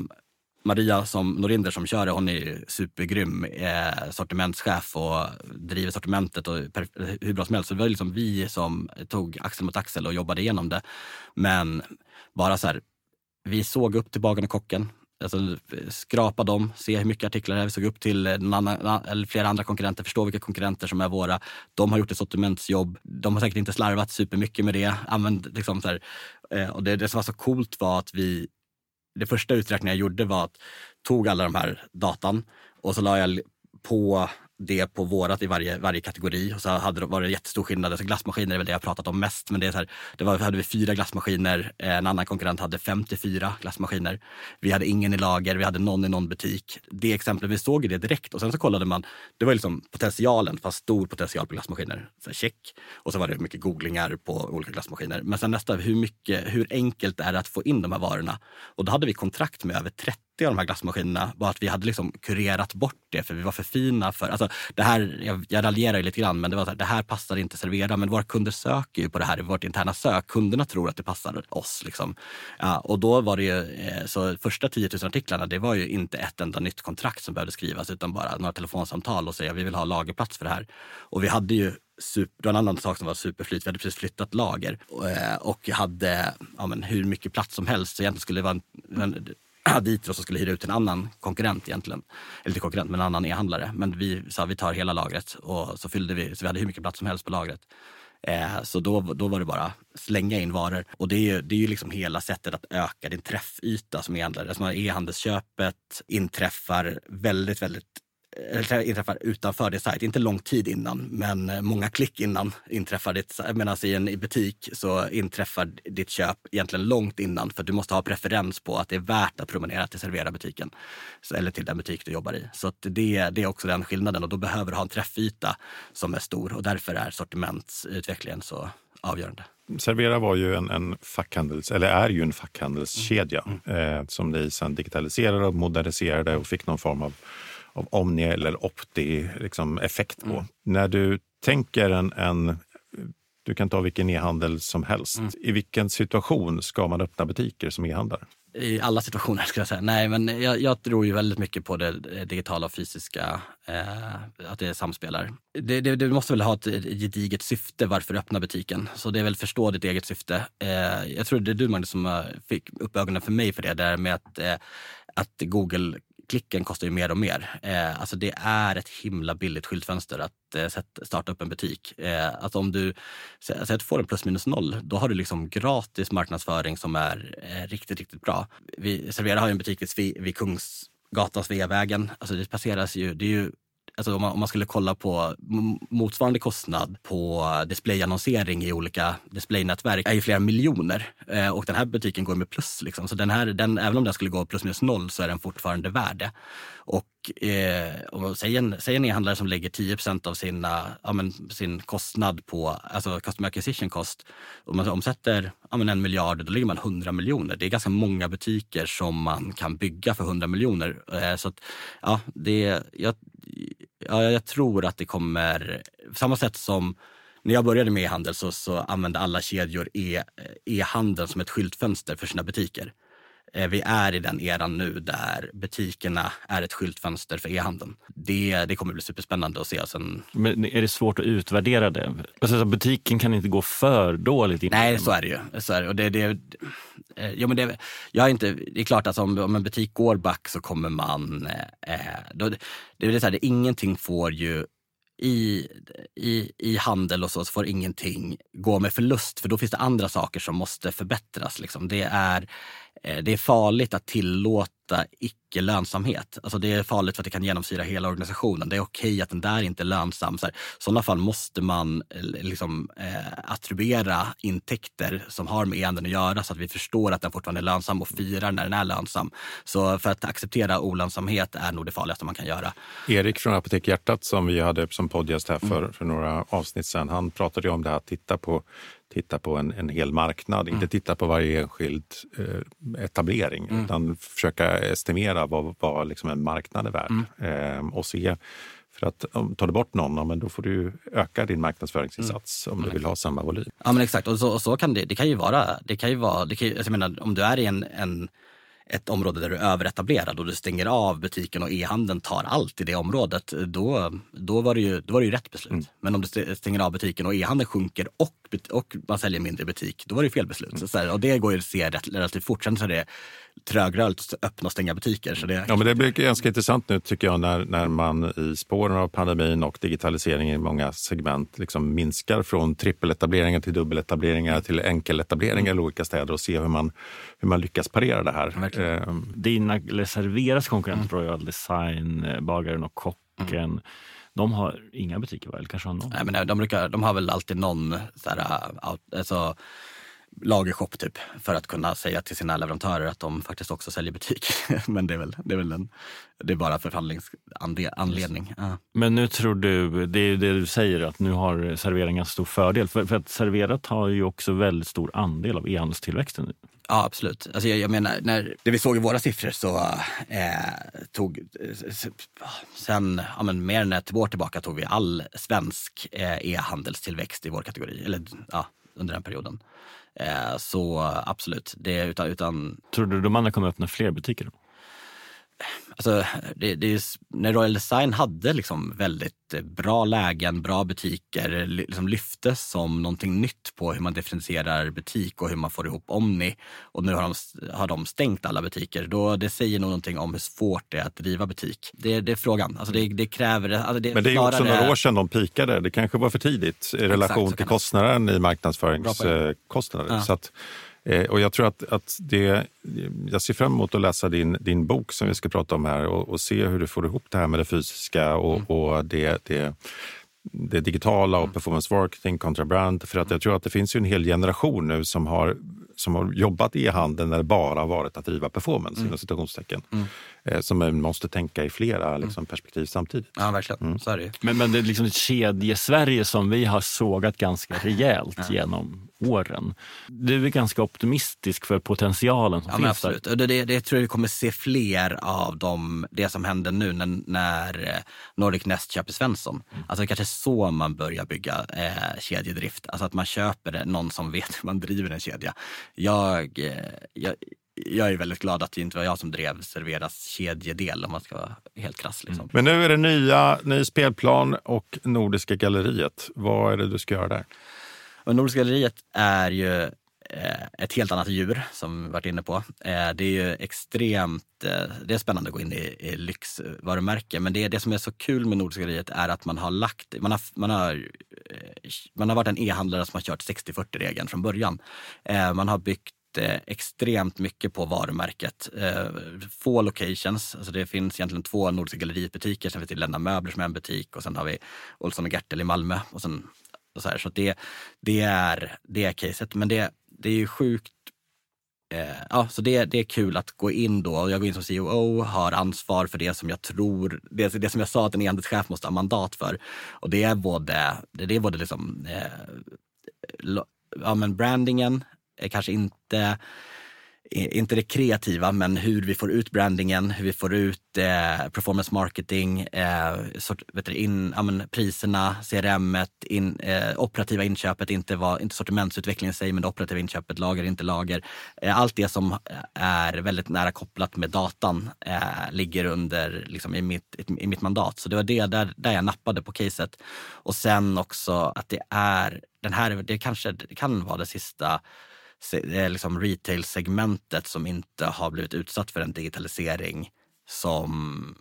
C: Maria som Norinder som kör det, hon är supergrym eh, sortimentschef och driver sortimentet och hur bra som helst. Så det var liksom vi som tog axel mot axel och jobbade igenom det. Men bara så här, vi såg upp till bagaren och kocken alltså, skrapa dem, se hur mycket artiklar det är. Vi såg upp till eh, annan, eller flera andra konkurrenter, förstå vilka konkurrenter som är våra. De har gjort ett sortimentsjobb. De har säkert inte slarvat supermycket med det. Använd, liksom, så här, eh, och det, det som var så coolt var att vi, det första uträkningen jag gjorde var att tog alla de här datan och så la jag på det på vårat i varje, varje kategori. Och så hade, var det jättestor skillnad. Alltså glassmaskiner är väl det jag pratat om mest. Men det är så här, det var, hade vi fyra glassmaskiner. Eh, en annan konkurrent hade 54 glassmaskiner. Vi hade ingen i lager, vi hade någon i någon butik. Det exemplet, vi såg det direkt. Och sen så kollade man, det var liksom potentialen, fast stor potential på glassmaskiner. Så här, check. Och så var det mycket googlingar på olika glassmaskiner. Men sen nästa, hur, mycket, hur enkelt är det att få in de här varorna? Och då hade vi kontrakt med över 30 av de här glassmaskinerna var att vi hade liksom kurerat bort det för vi var för fina för... Alltså det här, jag, jag raljerar ju lite grann, men det var så här, det här passar inte Servera. Men våra kunder söker ju på det här i vårt interna sök. Kunderna tror att det passar oss. Liksom. Ja, och då var det ju, eh, så första 10 000 artiklarna, det var ju inte ett enda nytt kontrakt som behövde skrivas utan bara några telefonsamtal och säga vi vill ha lagerplats för det här. Och vi hade ju super, en annan sak som var superflyt. Vi hade precis flyttat lager och, eh, och hade ja, men, hur mycket plats som helst. Så egentligen skulle det vara en, en Aditro som skulle hyra ut till en annan konkurrent egentligen. Eller inte konkurrent, men en annan e-handlare. Men vi sa vi tar hela lagret och så fyllde vi, så vi hade hur mycket plats som helst på lagret. Eh, så då, då var det bara slänga in varor. Och det är ju, det är ju liksom hela sättet att öka din träffyta som e-handlare. Alltså e-handelsköpet inträffar väldigt, väldigt inträffar utanför din sajt. Inte lång tid innan, men eh, många klick innan inträffar ditt... Medan i en butik så inträffar ditt köp egentligen långt innan. För du måste ha preferens på att det är värt att promenera till Servera-butiken. Eller till den butik du jobbar i. Så det, det är också den skillnaden. Och då behöver du ha en träffyta som är stor. Och därför är sortimentsutvecklingen så avgörande.
A: Servera var ju en, en fackhandels, eller är ju en fackhandelskedja mm. eh, som ni sen digitaliserade och moderniserade och fick någon form av Omni eller Opti-effekt liksom, på. Mm. När du tänker en, en du kan ta vilken e-handel som helst. Mm. I vilken situation ska man öppna butiker som e-handlare?
C: I alla situationer skulle jag säga. Nej, men jag, jag tror ju väldigt mycket på det digitala och fysiska, eh, att det samspelar. Det, det, det, måste väl ha ett gediget syfte varför du öppnar butiken. Så det är väl förstå ditt eget syfte. Eh, jag tror det är du Magnus som fick upp ögonen för mig för det där med att, eh, att Google klicken kostar ju mer och mer. Eh, alltså det är ett himla billigt skyltfönster att eh, starta upp en butik. Eh, alltså om du, alltså att du får en plus minus noll, då har du liksom gratis marknadsföring som är eh, riktigt, riktigt bra. Vi, Servera har ju en butik vid, vid Kungsgatan, Sveavägen. Alltså det passeras ju, det är ju Alltså om man, om man skulle kolla på motsvarande kostnad på displayannonsering i olika displaynätverk är ju flera miljoner. Eh, och den här butiken går med plus. Liksom. Så den här, den, även om den skulle gå plus minus noll så är den fortfarande värd det. Och eh, om, säg, en, säg en e-handlare som lägger 10 procent av sina, ja, men, sin kostnad på, alltså customer acquisition cost. Om man omsätter ja, men en miljard, då ligger man 100 miljoner. Det är ganska många butiker som man kan bygga för 100 miljoner. Eh, så att, ja, det, jag, ja, jag tror att det kommer, samma sätt som när jag började med e-handel så, så använde alla kedjor e, e-handeln som ett skyltfönster för sina butiker. Eh, vi är i den eran nu där butikerna är ett skyltfönster för e-handeln. Det, det kommer bli superspännande att se. Sen...
B: Men är det svårt att utvärdera det? Alltså, butiken kan inte gå för dåligt?
C: Nej, så är det ju. Så är det. Och det, det, eh, ja, men det, jag är inte, det är klart att om, om en butik går back så kommer man... Eh, då, det, är så här, det, ingenting får ju i, i, i handel och så, så får ingenting gå med förlust för då finns det andra saker som måste förbättras. Liksom. Det, är, eh, det är farligt att tillåta icke-lönsamhet. Alltså det är farligt för att det kan genomsyra hela organisationen. Det är okej att den där inte är lönsam. Så I sådana fall måste man eh, liksom, eh, attribuera intäkter som har med e-handeln att göra så att vi förstår att den fortfarande är lönsam och firar när den är lönsam. Så för att acceptera olönsamhet är nog det farligaste man kan göra.
A: Erik från Apotek Hjärtat som vi hade som poddgäst här för, mm. för några avsnitt sedan, han pratade om det här att titta på titta på en, en hel marknad, mm. inte titta på varje enskild eh, etablering mm. utan försöka estimera vad, vad liksom en marknad är värd mm. eh, och se för att om, tar du bort någon, men då får du öka din marknadsföringsinsats mm. om du vill ha samma volym.
C: Ja men exakt, och så, och så kan det, det kan ju vara. Det kan ju vara det kan ju, jag menar, om du är i en, en ett område där du är överetablerad och du stänger av butiken och e-handeln tar allt i det området, då, då, var, det ju, då var det ju rätt beslut. Mm. Men om du stänger av butiken och e-handeln sjunker och, och man säljer mindre butik, då var det fel beslut. Mm. Så och det går ju att se relativt fort. Sen så är det trögrörligt att öppna och stänga butiker. Så det...
A: Ja, men det blir ganska intressant nu tycker jag när, när man i spåren av pandemin och digitalisering i många segment liksom minskar från trippeletableringar till dubbeletableringar till enkeletableringar mm. i olika städer och se hur man, hur man lyckas parera det här.
B: Eh, Dina eller Serveras konkurrenter, mm. Royal Design, eh, Bagaren och Kocken, mm. De har inga butiker, va? eller kanske har någon?
C: Nej, men de, brukar, de har väl alltid någon så här, äh, alltså, lagershop typ för att kunna säga till sina leverantörer att de faktiskt också säljer butik. Men det är väl, det är väl en, det är bara förhandlingsanledning. Ja.
B: Men nu tror du, det är det du säger, att nu har servering en stor fördel. För, för att serverat har ju också väldigt stor andel av e-handelstillväxten.
C: Ja, absolut. Alltså jag, jag, menar, när det vi såg i våra siffror så eh, tog, sen ja, men mer än ett år tillbaka tog vi all svensk eh, e-handelstillväxt i vår kategori, eller ja, under den perioden. Eh, så absolut, det utan, utan...
B: Tror du de andra kommer öppna fler butiker? Då?
C: Alltså, det, det är, när Royal Design hade liksom väldigt eh, bra lägen, bra butiker, liksom lyftes som någonting nytt på hur man differentierar butik och hur man får ihop Omni. Och nu har de, har de stängt alla butiker. Då, det säger nog någonting om hur svårt det är att driva butik. Det, det är frågan. Alltså det, det kräver... Alltså det,
A: Men det är också några år sedan de pikade. Det kanske var för tidigt i relation Exakt, till kostnaden i marknadsföringskostnader. Ja. Så att, Eh, och jag tror att, att det, jag ser fram emot att läsa din, din bok som vi ska prata om här och, och se hur du får ihop det här med det fysiska och, mm. och det, det, det, digitala och mm. performance marketing kontra brand. För att jag tror att det finns ju en hel generation nu som har, som har jobbat i handeln när det bara varit att driva performance, mm. citationstecken. Mm. Eh, som man måste tänka i flera mm. liksom, perspektiv samtidigt.
C: Ja, verkligen. Mm. Så är
B: det Men, men det är liksom ett kedje-Sverige som vi har sågat ganska rejält ja. genom åren. Du är ganska optimistisk för potentialen som
C: ja,
B: finns
C: absolut. där. Det, det, det tror jag vi kommer se fler av dem, det som händer nu när, när eh, Nordic Nest köper Svensson. Mm. Alltså det kanske är så man börjar bygga eh, kedjedrift. Alltså att man köper någon som vet hur man driver en kedja. Jag, eh, jag, jag är väldigt glad att det inte var jag som drev Serveras kedjedel om man ska vara helt krass. Liksom.
A: Mm. Men nu är det nya, ny spelplan och Nordiska galleriet. Vad är det du ska göra där?
C: Och Nordiska galleriet är ju eh, ett helt annat djur som vi varit inne på. Eh, det är ju extremt, eh, det är spännande att gå in i, i lyxvarumärke. Men det, det som är så kul med Nordiska galleriet är att man har lagt, man har, man har, man har varit en e-handlare som har kört 60-40-regeln från början. Man har byggt extremt mycket på varumärket. Eh, få locations, alltså det finns egentligen två Nordiska galleributiker, Sen finns det Lena Möbler som är en butik och sen har vi Olsson och Gertel i Malmö. Och sen och så här, så det, det, är, det är caset. Men det, det är ju sjukt eh, ja, så det, det är kul att gå in då. Jag går in som COO, har ansvar för det som jag tror, det, det som jag sa att en enhetschef måste ha mandat för. Och det är både, det är både liksom, eh, ja, men brandingen, kanske inte inte det kreativa, men hur vi får ut brandingen, hur vi får ut eh, performance marketing, eh, sort, vet du, in, ja, men, priserna, CRM, in, eh, operativa inköpet, inte, vad inte sortimentsutveckling i sig, men det operativa inköpet, lager, inte lager. Eh, allt det som är väldigt nära kopplat med datan eh, ligger under liksom, i, mitt, i mitt mandat. Så det var det där, där jag nappade på caset. Och sen också att det är den här, det kanske det kan vara det sista liksom retail-segmentet som inte har blivit utsatt för en digitalisering som,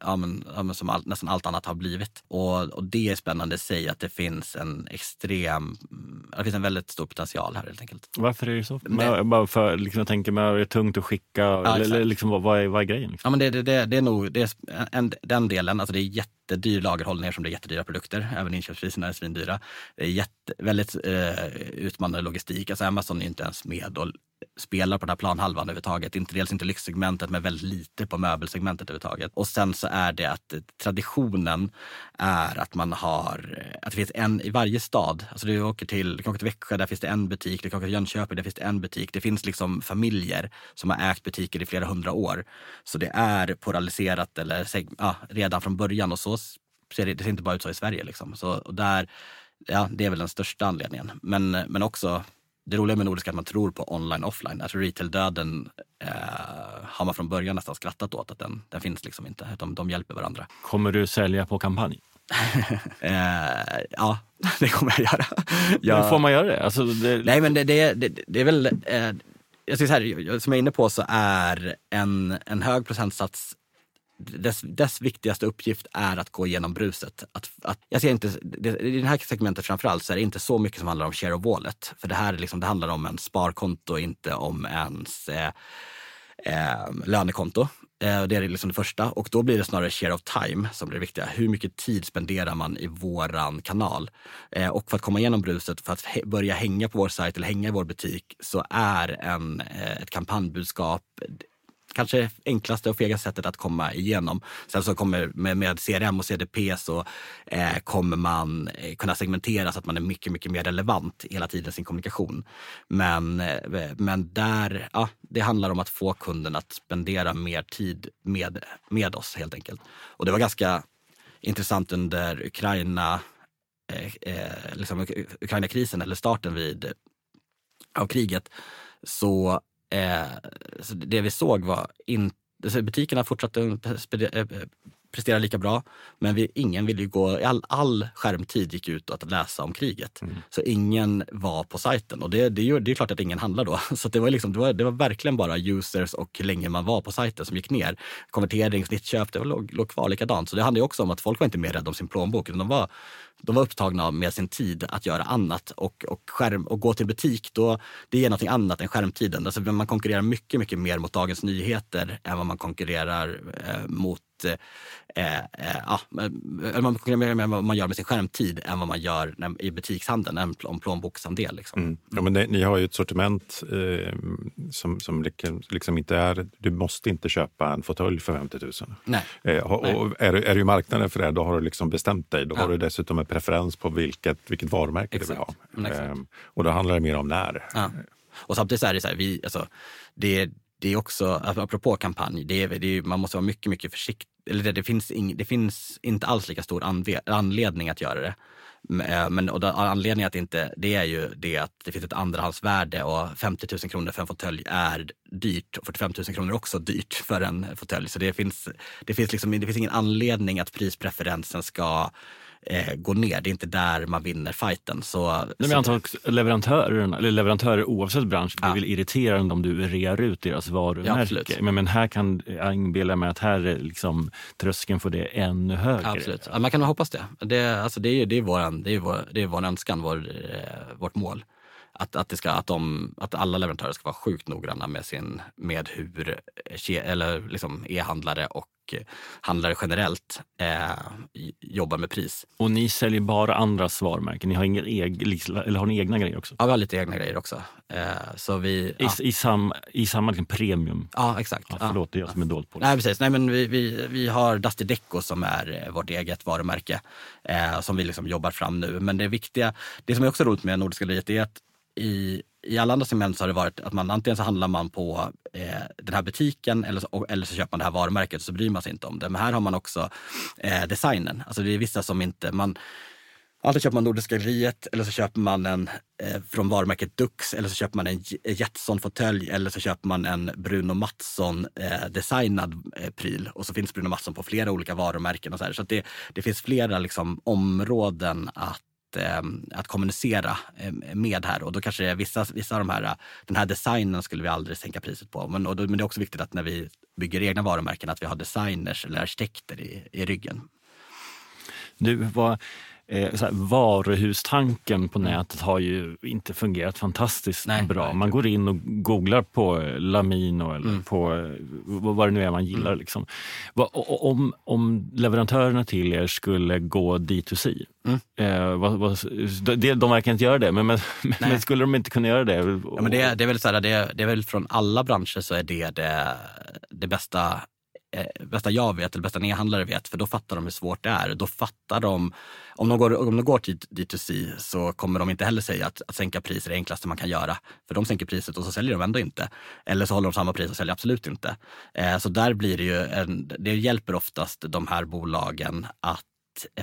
C: ja, men, ja, men som all, nästan allt annat har blivit. Och, och det är spännande i sig att det finns en extrem, det finns en väldigt stor potential här helt enkelt.
B: Varför är det så? Det, bara för, liksom, jag tänker, men är det tungt att skicka? Ja, eller, liksom, vad, vad, är, vad är grejen? Liksom?
C: Ja, men det, det, det, det är nog det är en, den delen, alltså det är jätte jättedyr lagerhållning som det är jättedyra produkter. Även inköpspriserna är svindyra. Det är jätte, väldigt eh, utmanande logistik. Alltså Amazon är inte ens med och spelar på den här planhalvan överhuvudtaget. Inte, dels inte lyxsegmentet, men väldigt lite på möbelsegmentet överhuvudtaget. Och sen så är det att traditionen är att man har, att det finns en i varje stad. Alltså du, åker till, du kan åka till Växjö, där finns det en butik. Du kan åka till Jönköping, där finns det en butik. Det finns liksom familjer som har ägt butiker i flera hundra år. Så det är polariserat eller ja, redan från början och så ser det, det ser inte bara ut så i Sverige. Liksom. Så, och där, ja, det är väl den största anledningen. Men, men också det roliga med Nordiska är att man tror på online offline. Alltså retail-döden eh, har man från början nästan skrattat åt att den, den finns liksom inte. Utan de hjälper varandra.
B: Kommer du sälja på kampanj?
C: eh, ja, det kommer jag göra.
B: Jag... Får man göra det? Alltså, det...
C: Nej, men det, det, det, är väl... Eh, jag så här, som jag är inne på så är en, en hög procentsats dess, dess viktigaste uppgift är att gå igenom bruset. Att, att, jag ser inte, det, I det här segmentet framförallt så är det inte så mycket som handlar om share of wallet. För det här liksom, det handlar om en sparkonto, inte om ens eh, eh, lönekonto. Eh, det är liksom det första. Och då blir det snarare share of time som blir det viktiga. Hur mycket tid spenderar man i våran kanal? Eh, och för att komma igenom bruset, för att börja hänga på vår sajt eller hänga i vår butik så är en, eh, ett kampanjbudskap kanske enklaste och fegaste sättet att komma igenom. Sen så kommer med, med CRM och CDP så eh, kommer man eh, kunna segmentera så att man är mycket, mycket mer relevant hela tiden i sin kommunikation. Men, eh, men där, ja, det handlar om att få kunden att spendera mer tid med, med oss helt enkelt. Och det var ganska intressant under Ukraina, eh, eh liksom Ukraina-krisen eller starten vid, av kriget så Eh, så det vi såg var inte butikerna fortsatte eh, eh, prestera lika bra. Men vi, ingen ville gå, all, all skärmtid gick ut att läsa om kriget. Mm. Så ingen var på sajten och det, det, det är klart att ingen handlar då. Så det var, liksom, det, var, det var verkligen bara users och hur länge man var på sajten som gick ner. Konvertering, snittköp, det låg, låg kvar likadant. Så det handlar också om att folk var inte mer rädda om sin plånbok. De var, de var upptagna med sin tid att göra annat och, och, skärm, och gå till butik, då, det är något annat än skärmtiden. Alltså man konkurrerar mycket, mycket mer mot Dagens Nyheter än vad man konkurrerar eh, mot eh, eh, ja, man konkurrerar med vad man gör med sin skärmtid än vad man gör när, i butikshandeln, en om plånboksandel. Liksom. Mm.
A: Ja, men det, ni har ju ett sortiment eh, som, som liksom inte är... Du måste inte köpa en fåtölj för 50 000.
C: Nej.
A: Eh, och,
C: Nej.
A: är, är du i marknaden för det, då har du liksom bestämt dig. Då ja. har du dessutom en preferens på vilket, vilket varumärke exakt. du vill ha. Eh, och då handlar det mer om när.
C: Ja. Och samtidigt så är det så här, vi, alltså, det, det är också, apropå kampanj, det är, det är, man måste vara mycket, mycket försiktig. Eller det, det, finns ing, det finns inte alls lika stor anledning att göra det. Eh, men och anledningen att det inte, det är ju det att det finns ett andrahandsvärde och 50 000 kronor för en fåtölj är dyrt och 45 000 kronor är också dyrt för en fåtölj. Så det finns, det, finns liksom, det finns ingen anledning att prispreferensen ska eh, går ner. Det är inte där man vinner fighten. Så,
B: Nej, men jag antar att leverantörer, eller leverantörer oavsett bransch blir
C: Ja.
B: väl irriterande om du rear ut deras varumärke.
C: absolut.
B: men, men här kan jag inbilla mig att här är liksom tröskeln för det ännu högre.
C: Absolut. Ja, man kan hoppas det. Det, alltså det är ju det är våran, det är vår, det är vår önskan, vår, eh, vårt mål. Att, att, det ska, att, de, att alla leverantörer ska vara sjukt noggranna med, sin, med hur ke- eller liksom e-handlare och handlare generellt eh, jobbar med pris.
B: Och ni säljer bara andras varumärken? Ni har, ingen eg, liksom- eller har ni egna grejer också?
C: Ja, vi har lite egna grejer också. Eh, så vi,
B: I,
C: ja,
B: i, sam, I samma liksom premium?
C: ja exakt.
B: Ja, förlåt, det är jag som är dåligt på det.
C: Nej, precis. Nej, men vi, vi, vi har Dusty Deco som är eh, vårt eget varumärke eh, som vi liksom jobbar fram nu. Men det viktiga, det som är också roligt med Nordiska galleriet är att i, i alla andra segment så har det varit att man antingen så handlar man på eh, den här butiken eller så, eller så köper man det här varumärket så bryr man sig inte om det. Men här har man också eh, designen. Alltså det är vissa som inte, man, Antingen köper man Nordiska galleriet eller så köper man en eh, från varumärket Dux eller så köper man en Jetson-fåtölj eller så köper man en Bruno Mattsson eh, designad eh, pryl. Och så finns Bruno Mattsson på flera olika varumärken. Och så här. så att det, det finns flera liksom, områden att eh, att kommunicera eh, med här och då kanske det är vissa, vissa av de här, den här designen skulle vi aldrig sänka priset på. Men, och då, men det är också viktigt att när vi bygger egna varumärken att vi har designers eller arkitekter i, i ryggen.
B: Du, vad, eh, så här, varuhustanken på nätet har ju inte fungerat fantastiskt
C: Nej,
B: bra.
C: nej.
B: Man går in och googlar på eh, Lamino eller
C: Mm.
B: på eh, vad det nu är man gillar. Liksom. Vad- o- o- om, om leverantörerna till er skulle gå D2C,
C: Mm.
B: eh, vad, vad, de, de verkar inte göra det, men, men, men skulle de inte kunna göra det?
C: Ja, men det, det, är väl så här, det, det är väl från alla branscher så är det det, det bästa, eh, bästa jag vet, eller bästa e-handlare vet, för då fattar de hur svårt det är. Då fattar de, om de går, om de går till D2C så kommer de inte heller säga att, att sänka pris är det enklaste man kan göra. För de sänker priset och så säljer de ändå inte. Eller så håller de samma pris och säljer absolut inte. Eh, så där blir det ju, en, det hjälper oftast de här bolagen att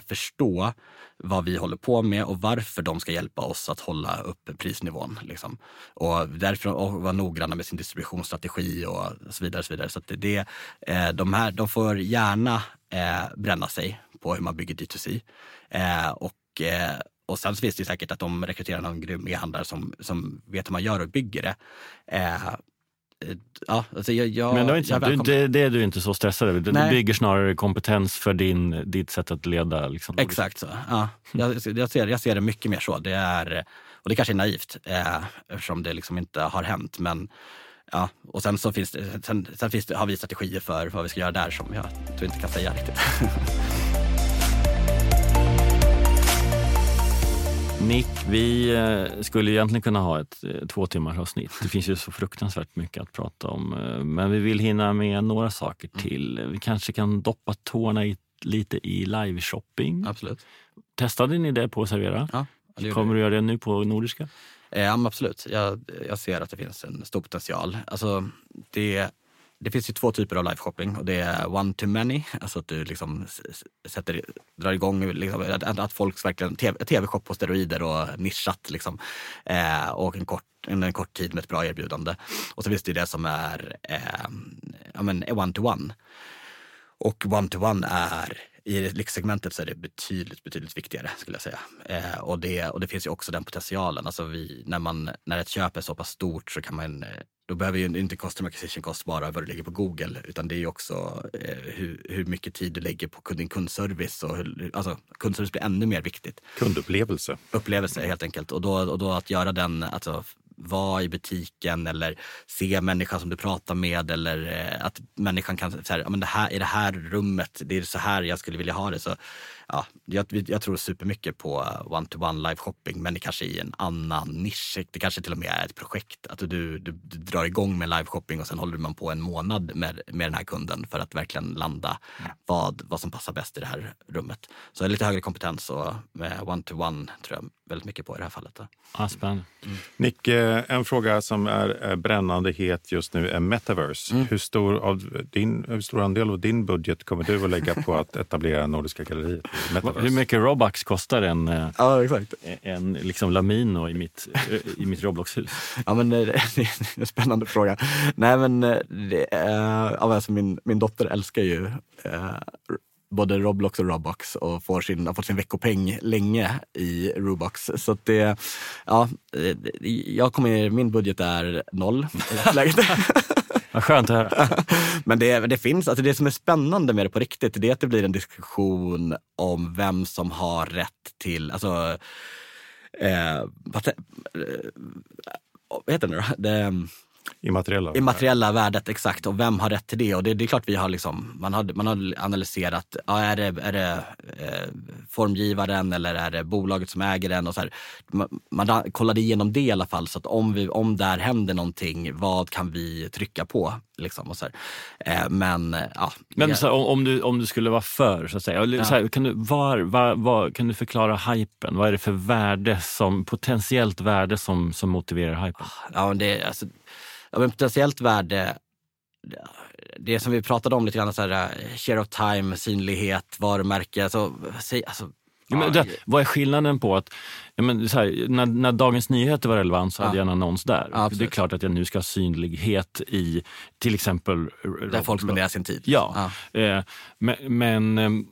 C: förstå vad vi håller på med och varför de ska hjälpa oss att hålla upp prisnivån. Liksom. Och därför och vara noggranna med sin distributionsstrategi och så vidare. Så vidare. Så att det, det, eh, de, här, de får gärna eh, bränna sig på hur man bygger D2C. Eh, och, och sen så finns det säkert att de rekryterar någon grym e-handlare som, som vet hur man gör och bygger det. Ja, alltså jag, jag,
B: Men det, inte
C: jag välkomnar-
B: det, det är du inte så stressad över. Du bygger snarare kompetens för din, ditt sätt att leda. Liksom.
C: Exakt så. Ja. Jag, jag, ser, jag ser det mycket mer så. Det är, och det kanske är naivt eh, eftersom det liksom inte har hänt. Men, ja. Och sen, så finns det, sen, sen finns det, har vi strategier för vad vi ska göra där som jag tror inte kan säga riktigt.
B: Nick, vi eh, skulle egentligen kunna ha ett eh, två timmars avsnitt. Det finns ju så fruktansvärt mycket att prata om. eh, Men vi vill hinna med några saker till. Vi kanske kan doppa tårna i, lite i liveshopping.
C: absolut.
B: Testade ni det på Servera?
C: Ja, det
B: Kommer du göra det nu på Nordiska?
C: Ja, absolut. Jag, jag ser att det finns en stor potential. Alltså, det, det finns ju två typer av liveshopping och det är one to many, alltså att du liksom sätter, drar igång, liksom, att, att folk verkligen, TV tv-shop på steroider och nischat liksom. Eh, och en kort, en, en kort tid med ett bra erbjudande. Och så finns det ju det som är eh, ja, men one to one. Och one-to-one är, i lyxsegmentet så är det betydligt, betydligt viktigare skulle jag säga. Eh, och, det, och det finns ju också den potentialen. Alltså vi, när, man, när ett köp är så pass stort så kan man, eh, då behöver ju inte customer acquisition cost vara vad du lägger på Google, utan det är ju också eh, hur, hur mycket tid du lägger på din kundservice. Och hur, alltså, kundservice blir ännu mer viktigt
A: Kundupplevelse.
C: upplevelse helt enkelt. Och då, och då att göra den, alltså vara i butiken eller se människan som du pratar med eller eh, att människan kan säga, ja men det här, i det här rummet, det är så här jag skulle vilja ha det. Så, ja, jag, jag tror supermycket på one-to-one live shopping men det kanske är i en annan nisch. Det kanske till och med är ett projekt. Att du, du, du drar igång med live shopping och sen håller man på en månad med, med den här kunden för att verkligen landa vad, vad som passar bäst i det här rummet. Så lite högre kompetens och med one-to-one tror jag väldigt mycket på i det här fallet.
B: Ah, spännande.
A: Nick, eh, en fråga som är eh, brännande het just nu är metaverse. Hur, stor av din, hur stor andel av din budget kommer du att lägga på att etablera Nordiska galleriet i metaverse?
B: Hur mycket Robux kostar en, eh,
C: Ja, exakt.
B: en liksom Lamino i mitt, eh, i mitt Roblox-hus?
C: Ja, men eh, det är en spännande fråga. Nej, men det, ja, alltså min, min dotter älskar ju eh, både Roblox och Roblox och får sin, har fått sin veckopeng länge i Roblox. Så det, ja, jag kommer, min budget är noll i läget.
B: Vad skönt att höra.
C: Men det, det finns, alltså det som är spännande med det på riktigt, det är att det blir en diskussion om vem som har rätt till, alltså, eh, vad, eh, vad heter det nu då?
A: Immateriella.
C: Immateriella värdet, exakt. Och vem har rätt till det? Och det, det är klart vi har liksom, man har, man har analyserat, ja, är det, är det eh, formgivaren eller är det bolaget som äger den? Och så här. Man, man kollade igenom det i alla fall, så att om, vi, om där händer någonting, vad kan vi trycka på? Liksom, och så eh, men ja.
B: Men så här, om, du, om du skulle vara för, så att säga, ja. så här, kan, du, var, var, var, kan du förklara hypen? Vad är det för värde som, potentiellt värde som, som motiverar hypen?
C: Ja, det, alltså, ja, men potentiellt värde, det som vi pratade om lite grann, så här, share of time, synlighet, varumärke. Alltså, alltså,
B: ja, men det, vad är skillnaden på att, ja, men här, när, när Dagens Nyheter var relevant så hade jag en annons där. Ja, det är klart att jag nu ska ha synlighet i till exempel...
C: Där folk spenderar sin tid.
B: Ja, eh, men, men ehm,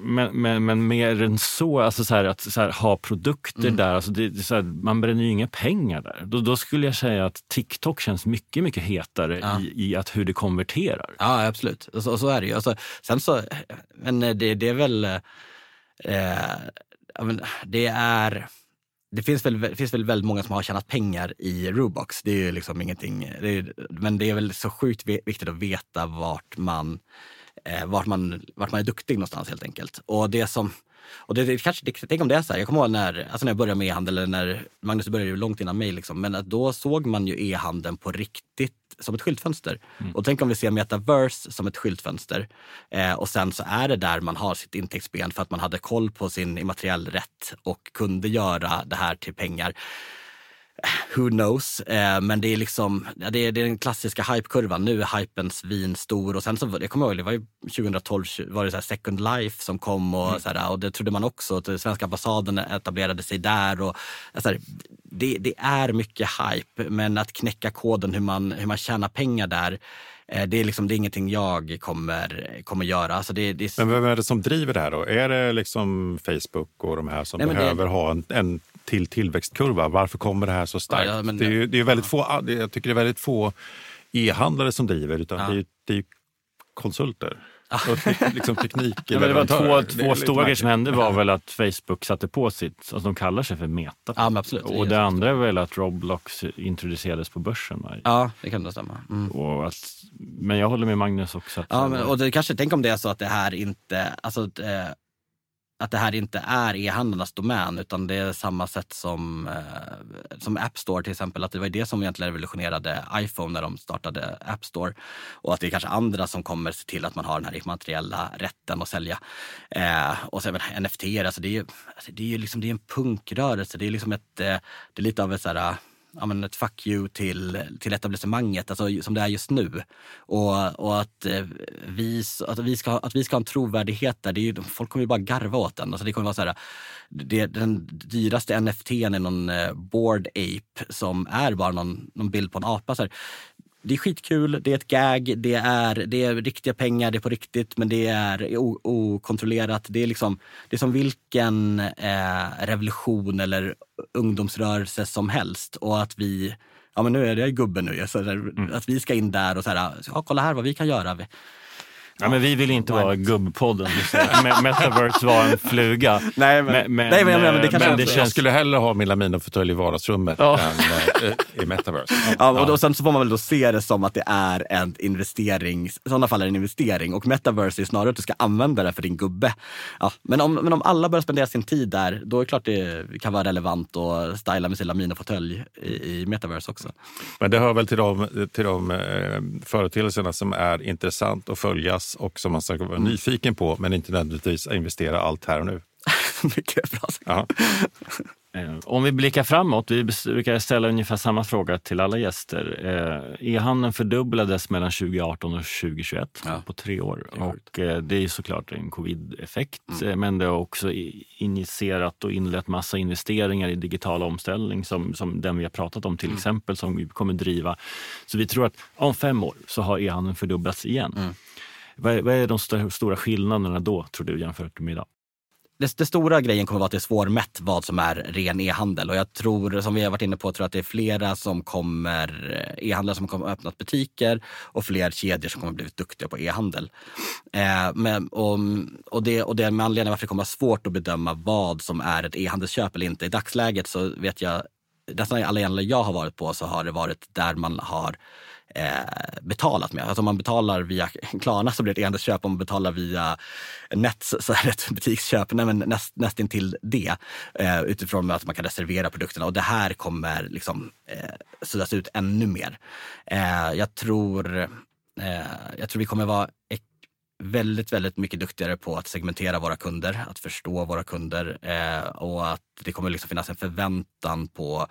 B: men, men, men mer än så, alltså så här, att så här, ha produkter mm. där, alltså det, det så här, man bränner ju inga pengar där. Då, då, skulle jag säga att TikTok känns mycket, mycket hetare ja. i, i att hur det konverterar.
C: Ja, absolut. Och så, och så är det ju. Alltså, sen så, men det, det är väl, eh, det är det finns väl, det finns väl väldigt många som har tjänat pengar i Rubox. Det är ju liksom ingenting, det är, men det är väl så sjukt viktigt att veta vart man eh, vart, man, vart man är duktig någonstans helt enkelt. Och det som och det, det kanske, det, tänk om det är så här, jag kommer ihåg när, alltså när jag började med e-handel, eller när Magnus började ju långt innan mig, liksom, men att då såg man ju e-handeln på riktigt som ett skyltfönster. Mm. Och tänk om vi ser metaverse som ett skyltfönster. Eh, och sen så är det där man har sitt intäktsben för att man hade koll på sin immateriell rätt och kunde göra det här till pengar who knows? Eh, men det är liksom, ja, det, är, det är den klassiska hypekurvan. Nu är hypen svinstor och sen så, jag kommer ihåg, det var ju 2012 var det så Second Life som kom och, mm. så här, och det trodde man också, att svenska ambassaden etablerade sig där. Och, så här, det, det, är mycket hype, men att knäcka koden hur man, hur man tjänar pengar där, eh, det är, liksom, det är ingenting jag kommer, kommer göra. Alltså det, det
A: är... Men vem är det som driver det här då? Är det liksom Facebook och de här som Nej, behöver det... ha en, en till tillväxtkurva. Varför kommer det här så starkt? Ja, ja, det, är, det är väldigt få, jag tycker det är väldigt få e-handlare som driver, utan ja. det, är, det är konsulter. Och liksom teknik.
B: ja, men det var två, två stora grejer som hände var väl att Facebook satte på sitt, alltså de kallar sig för Meta.
C: Ja, absolut.
B: Och det, det andra är väl att Roblox introducerades på börsen. Va?
C: Ja, det kan det stämma.
B: Mm. Och att, men jag håller med Magnus också. Att,
C: ja, men, och det kanske, tänk om det är så att det här inte, alltså, eh, att det här inte är e-handlarnas domän utan det är samma sätt som, eh, som App Store till exempel. Att det var det som egentligen revolutionerade iPhone när de startade App Store. Och att det är kanske andra som kommer se till att man har den här immateriella rätten att sälja. Eh, och sen NFT, alltså det är ju alltså det är liksom, det är en punkrörelse. Det är liksom ett, eh, det är lite av ett så här, men ett fuck you till, till etablissemanget, alltså, som det är just nu. Och, och att, eh, vi, att, vi ska, att vi ska ha en trovärdighet där, det är ju, folk kommer ju bara garva åt den. Alltså, det kommer vara så här, det, den dyraste NFT är någon eh, board ape som är bara någon, någon bild på en apa. Så här, det är skitkul, det är ett gag, det är, det är riktiga pengar, det är på riktigt men det är okontrollerat. Det är, liksom, det är som vilken eh, revolution eller ungdomsrörelse som helst. Och att vi, ja men nu är jag gubben nu, så mm. att vi ska in där och så här, ja, kolla här vad vi kan göra.
B: Ja, men vi vill inte vara gubbpodden. Metaverse var en fluga.
C: Nej, men, men, nej, men, men, det kanske
A: men det känns... Jag skulle hellre ha min Lamino-fåtölj i vardagsrummet ja. än äh, i Metaverse.
C: Ja, och, då, sen så får man väl då se det som att det är en investering. I sådana fall är det en investering. Och Metaverse är snarare att du ska använda det för din gubbe. Ja, men, om, men om alla börjar spendera sin tid där, då är det klart det kan vara relevant att styla med sin Lamino-fåtölj i, i, Metaverse också.
A: Men det hör väl till de, till de eh, företeelserna som är intressant att följas och som man ska vara nyfiken på men inte nödvändigtvis investera allt här och nu.
C: Mycket bra. Ja.
B: Eh, om vi blickar framåt, vi brukar ställa ungefär samma fråga till alla gäster. Eh, e-handeln fördubblades mellan 2018 och 2021 ja. på tre år. Det och eh, det är såklart en covid-effekt, mm. men det har också initierat och inlett massa investeringar i digital omställning som, som den vi har pratat om till mm. exempel, som vi kommer driva. Så vi tror att om fem år så har e-handeln fördubblats igen. Mm. Vad är, vad är de st stora skillnaderna då, tror du, jämfört med idag?
C: det, det, stora grejen kommer att vara att det är svårmätt vad som är ren e-handel. Och jag tror, som vi har varit inne på, tror att det är flera som kommer, e-handlare som kommer att öppnat butiker och fler kedjor som kommer att blivit duktiga på e-handel. Eh, men, och, och, det, och det är med anledning varför det kommer att vara svårt att bedöma vad som är ett e-handelsköp eller inte. I dagsläget så vet jag, nästan alla e-handlare jag har varit på så har det varit där man har eh, betalat med. Alltså om man betalar via Klarna så blir det ett enhetsköp, Om man betalar via Nets så är det ett butiksköp. Nej, men näst, nästintill det. Eh, utifrån att man kan reservera produkterna. Och det här kommer liksom eh, suddas ut ännu mer. Eh, jag, tror, eh, jag tror vi kommer vara väldigt, väldigt mycket duktigare på att segmentera våra kunder, att förstå våra kunder eh, och att det kommer liksom finnas en förväntan på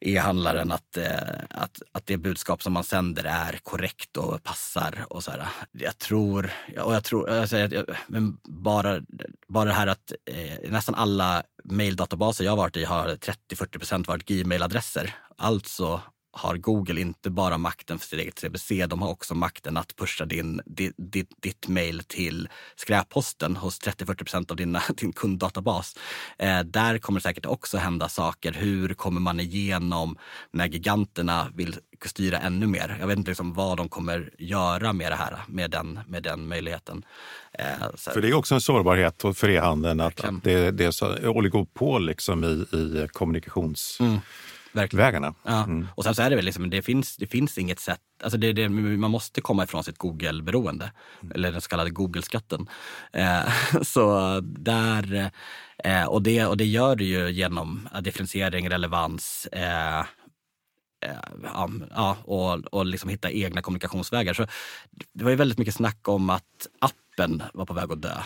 C: e-handlaren att, eh, att, att det budskap som man sänder är korrekt och passar. och så här. Jag tror, och jag tror, alltså, men bara, bara det här att eh, nästan alla maildatabaser jag har varit i har 30-40 procent varit Gmail-adresser. Alltså har Google inte bara makten för sitt eget CBC, de har också makten att pusha din, ditt, ditt, ditt mail till skräpposten hos 30-40 procent av dina, din kunddatabas. Eh, där kommer det säkert också hända saker. Hur kommer man igenom när giganterna vill styra ännu mer? Jag vet inte liksom vad de kommer göra med det här, med den, med den möjligheten.
A: Eh, för det är också en sårbarhet för e-handeln att, att det, det är så oligopol liksom i, i kommunikations... Mm Verkligen. vägarna.
C: Ja. Mm. Och sen så är det väl liksom, det finns, det finns inget sätt, alltså det, det, man måste komma ifrån sitt Google-beroende, mm. eller den så kallade Google-skatten. Eh, så där, eh, och, det, och det gör det ju genom differentiering, relevans, eh, eh ja, och, och liksom hitta egna kommunikationsvägar. Så det var ju väldigt mycket snack om att appen var på väg att dö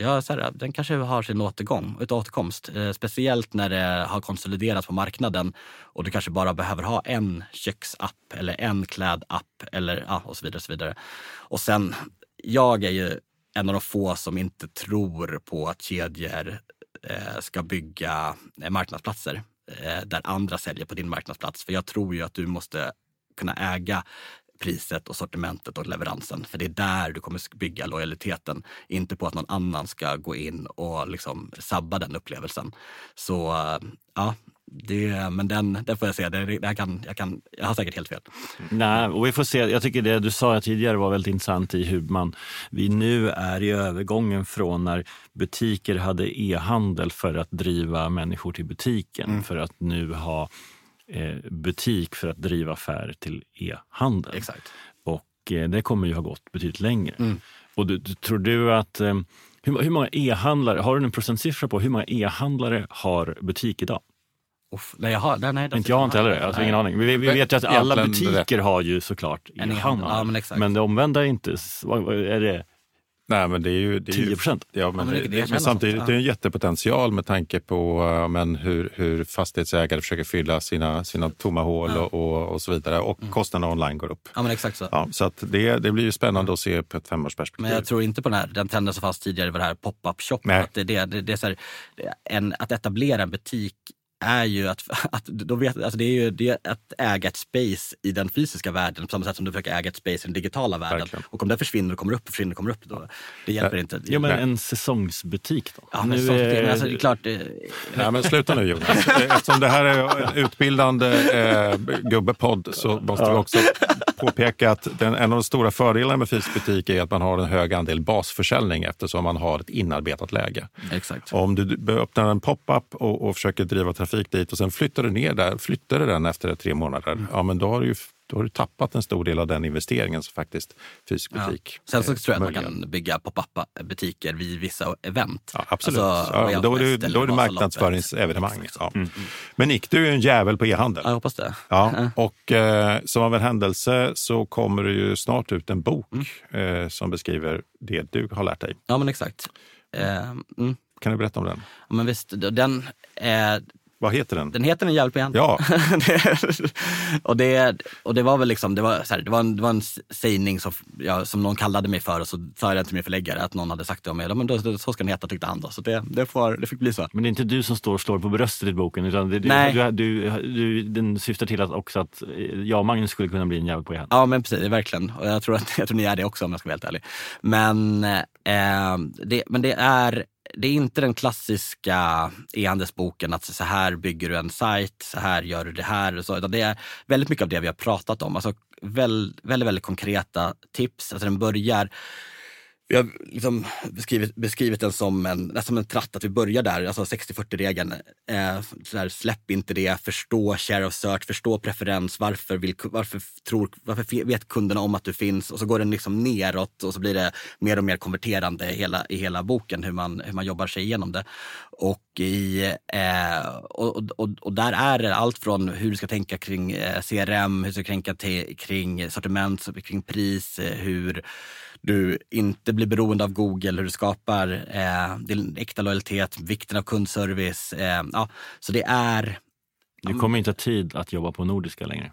C: ja, så här, den kanske har sin återgång, ett återkomst. Eh, speciellt när det har konsoliderats på marknaden och du kanske bara behöver ha en köksapp eller en klädapp eller ja, och så vidare. Och, så vidare. och sen, jag är ju en av de få som inte tror på att kedjor eh, ska bygga eh, marknadsplatser eh, där andra säljer på din marknadsplats. För jag tror ju att du måste kunna äga priset och sortimentet och leveransen. För det är där du kommer bygga lojaliteten. Inte på att någon annan ska gå in och liksom sabba den upplevelsen. Så ja, det, men den, den får jag säga, det, det kan, jag, kan, jag har säkert helt fel.
B: Nej, och vi får se. Jag tycker det du sa tidigare var väldigt intressant i hur man, vi nu är i övergången från när butiker hade e-handel för att driva människor till butiken, mm. för att nu ha Eh, butik för att driva affärer till e-handel.
C: Exakt.
B: Och eh, det kommer ju ha gått betydligt längre. Mm. Och du, tror du att eh, hur, hur många e-handlare, har du en procentsiffra på hur många e-handlare har butik idag?
C: Uff, nej, jag har, nej, nej,
B: inte jag inte heller. Jag har ingen aning. Vi, vi vet ju att alla butiker har ju såklart e-handel. Ja, men, men det omvända är inte... Är det
A: Nej, men det är ju... Det är
B: 10 procent?
A: Ja, men, det, det, men samtidigt det är en jättepotential med tanke på men hur, hur fastighetsägare försöker fylla sina, sina tomma hål ja. och, och, så vidare. Och mm. kostnaderna online går upp.
C: Ja, men exakt så.
A: Ja, så att det, det blir ju spännande att se på ett femårsperspektiv.
C: Men jag tror inte på den, här, den trenden som fanns tidigare, det här pop-up shop. Att, det, det, det, det är så här, en, att etablera en butik är ju att, att, då vet, alltså det är ju det är att äga ett space i den fysiska världen på samma sätt som du försöker äga ett space i den digitala världen. Verkligen. Och om det försvinner och kommer upp och försvinner och kommer upp, då, det hjälper ja. inte.
B: Ja, men en säsongsbutik då?
C: Ja, men, nu är... men alltså, det är klart. Det...
A: Ja, men sluta nu Jonas. Eftersom det här är en utbildande eh, gubbepodd så måste ja. vi också påpeka att den, en av de stora fördelarna med fysisk butik är att man har en hög andel basförsäljning eftersom man har ett inarbetat läge.
C: Exakt.
A: Om du öppnar en pop-up och, och försöker driva trafik dit och sen flyttar du ner där, flyttar du den efter tre månader, mm. ja men då har du ju då har du tappat en stor del av den investeringen som faktiskt fysisk butik
C: ja. Sen så tror jag att man kan bygga pop-up butiker vid vissa event.
A: Ja, absolut. Alltså, ja, då, är det, då är det marknadsföringsevenemang. Ja. Mm. Men Nick, du är en jävel på e-handel.
C: jag hoppas det.
A: Ja, och eh, som av en händelse så kommer det ju snart ut en bok mm. eh, som beskriver det du har lärt dig.
C: Ja, men exakt. Eh,
A: mm. Kan du berätta om den?
C: Ja, men visst, den, eh,
A: Vad heter den?
C: Den heter En jävel på igen.
A: Ja.
C: och, det, och det var väl liksom, det var, så här, det var en, det var en sägning som, ja, som någon kallade mig för och så sa jag det till min förläggare att någon hade sagt det om mig. Ja, men då, så ska den heta tyckte han då. Så det, det, får, det fick bli så.
B: Men det är inte du som står och slår på bröstet i boken utan det,
C: Nej.
B: Du, du, du, den syftar till att också att jag och Magnus skulle kunna bli en jävel på igen.
C: Ja men precis, verkligen. Och jag tror, att, jag tror ni är det också om jag ska vara helt ärlig. Men, eh, det, men det är det är inte den klassiska e-handelsboken att så här bygger du en sajt, så här gör du det här. Och så, utan det är väldigt mycket av det vi har pratat om. Alltså väldigt, väldigt, väldigt konkreta tips. Alltså den börjar vi har liksom beskrivit, beskrivit den som en, nästan en tratt, att vi börjar där, alltså 60-40-regeln. Eh, släpp inte det, förstå share of search, förstå preferens, varför, vill, varför, tror, varför vet kunderna om att du finns? Och så går den liksom neråt och så blir det mer och mer konverterande i hela, i hela boken, hur man, hur man jobbar sig igenom det. Och, i, eh, och, och, och, där är det allt från hur du ska tänka kring eh, CRM, hur du ska tänka till, kring sortiment, kring pris, eh, hur du inte blir beroende av Google, hur du skapar eh, din äkta lojalitet, vikten av kundservice. Eh, ja, så det är
B: du kommer inte ha tid att jobba på Nordiska längre.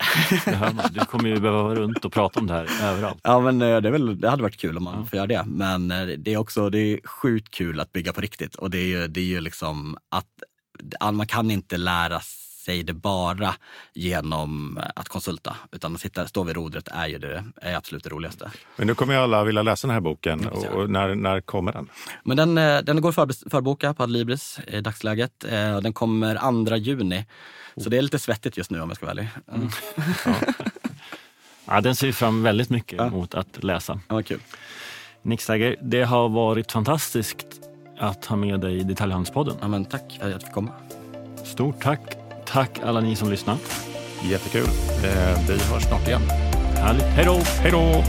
B: Du kommer ju behöva vara runt och prata om det här överallt.
C: Ja, men eh, det, är väl, det hade varit kul om man ja. får göra det. Men eh, det är också det är sjukt kul att bygga på riktigt. Och det är ju, det är ju liksom att man kan inte lära sig det bara genom att konsulta. Utan att sitta, stå vid rodret är ju det är absolut det roligaste.
A: Men nu kommer ju alla vilja läsa den här boken. Och, och när, när kommer den?
C: Men den, eh, den går för, förboka på Adlibris i dagsläget. Eh, den kommer 2 juni. Så det är lite svettigt just nu om jag ska vara ärlig. Mm.
B: Ja. ja, den ser vi fram väldigt mycket ja. mot att läsa.
C: Ja, kul.
B: Nick Stagger, det har varit fantastiskt att ha med dig i Detaljhandelspodden.
C: Ja, men tack för att jag fick komma.
B: Stort tack Tack alla ni som lyssnar.
A: Jättekul. Eh, vi hörs snart igen.
B: Härligt. Hej då!
A: Hej då!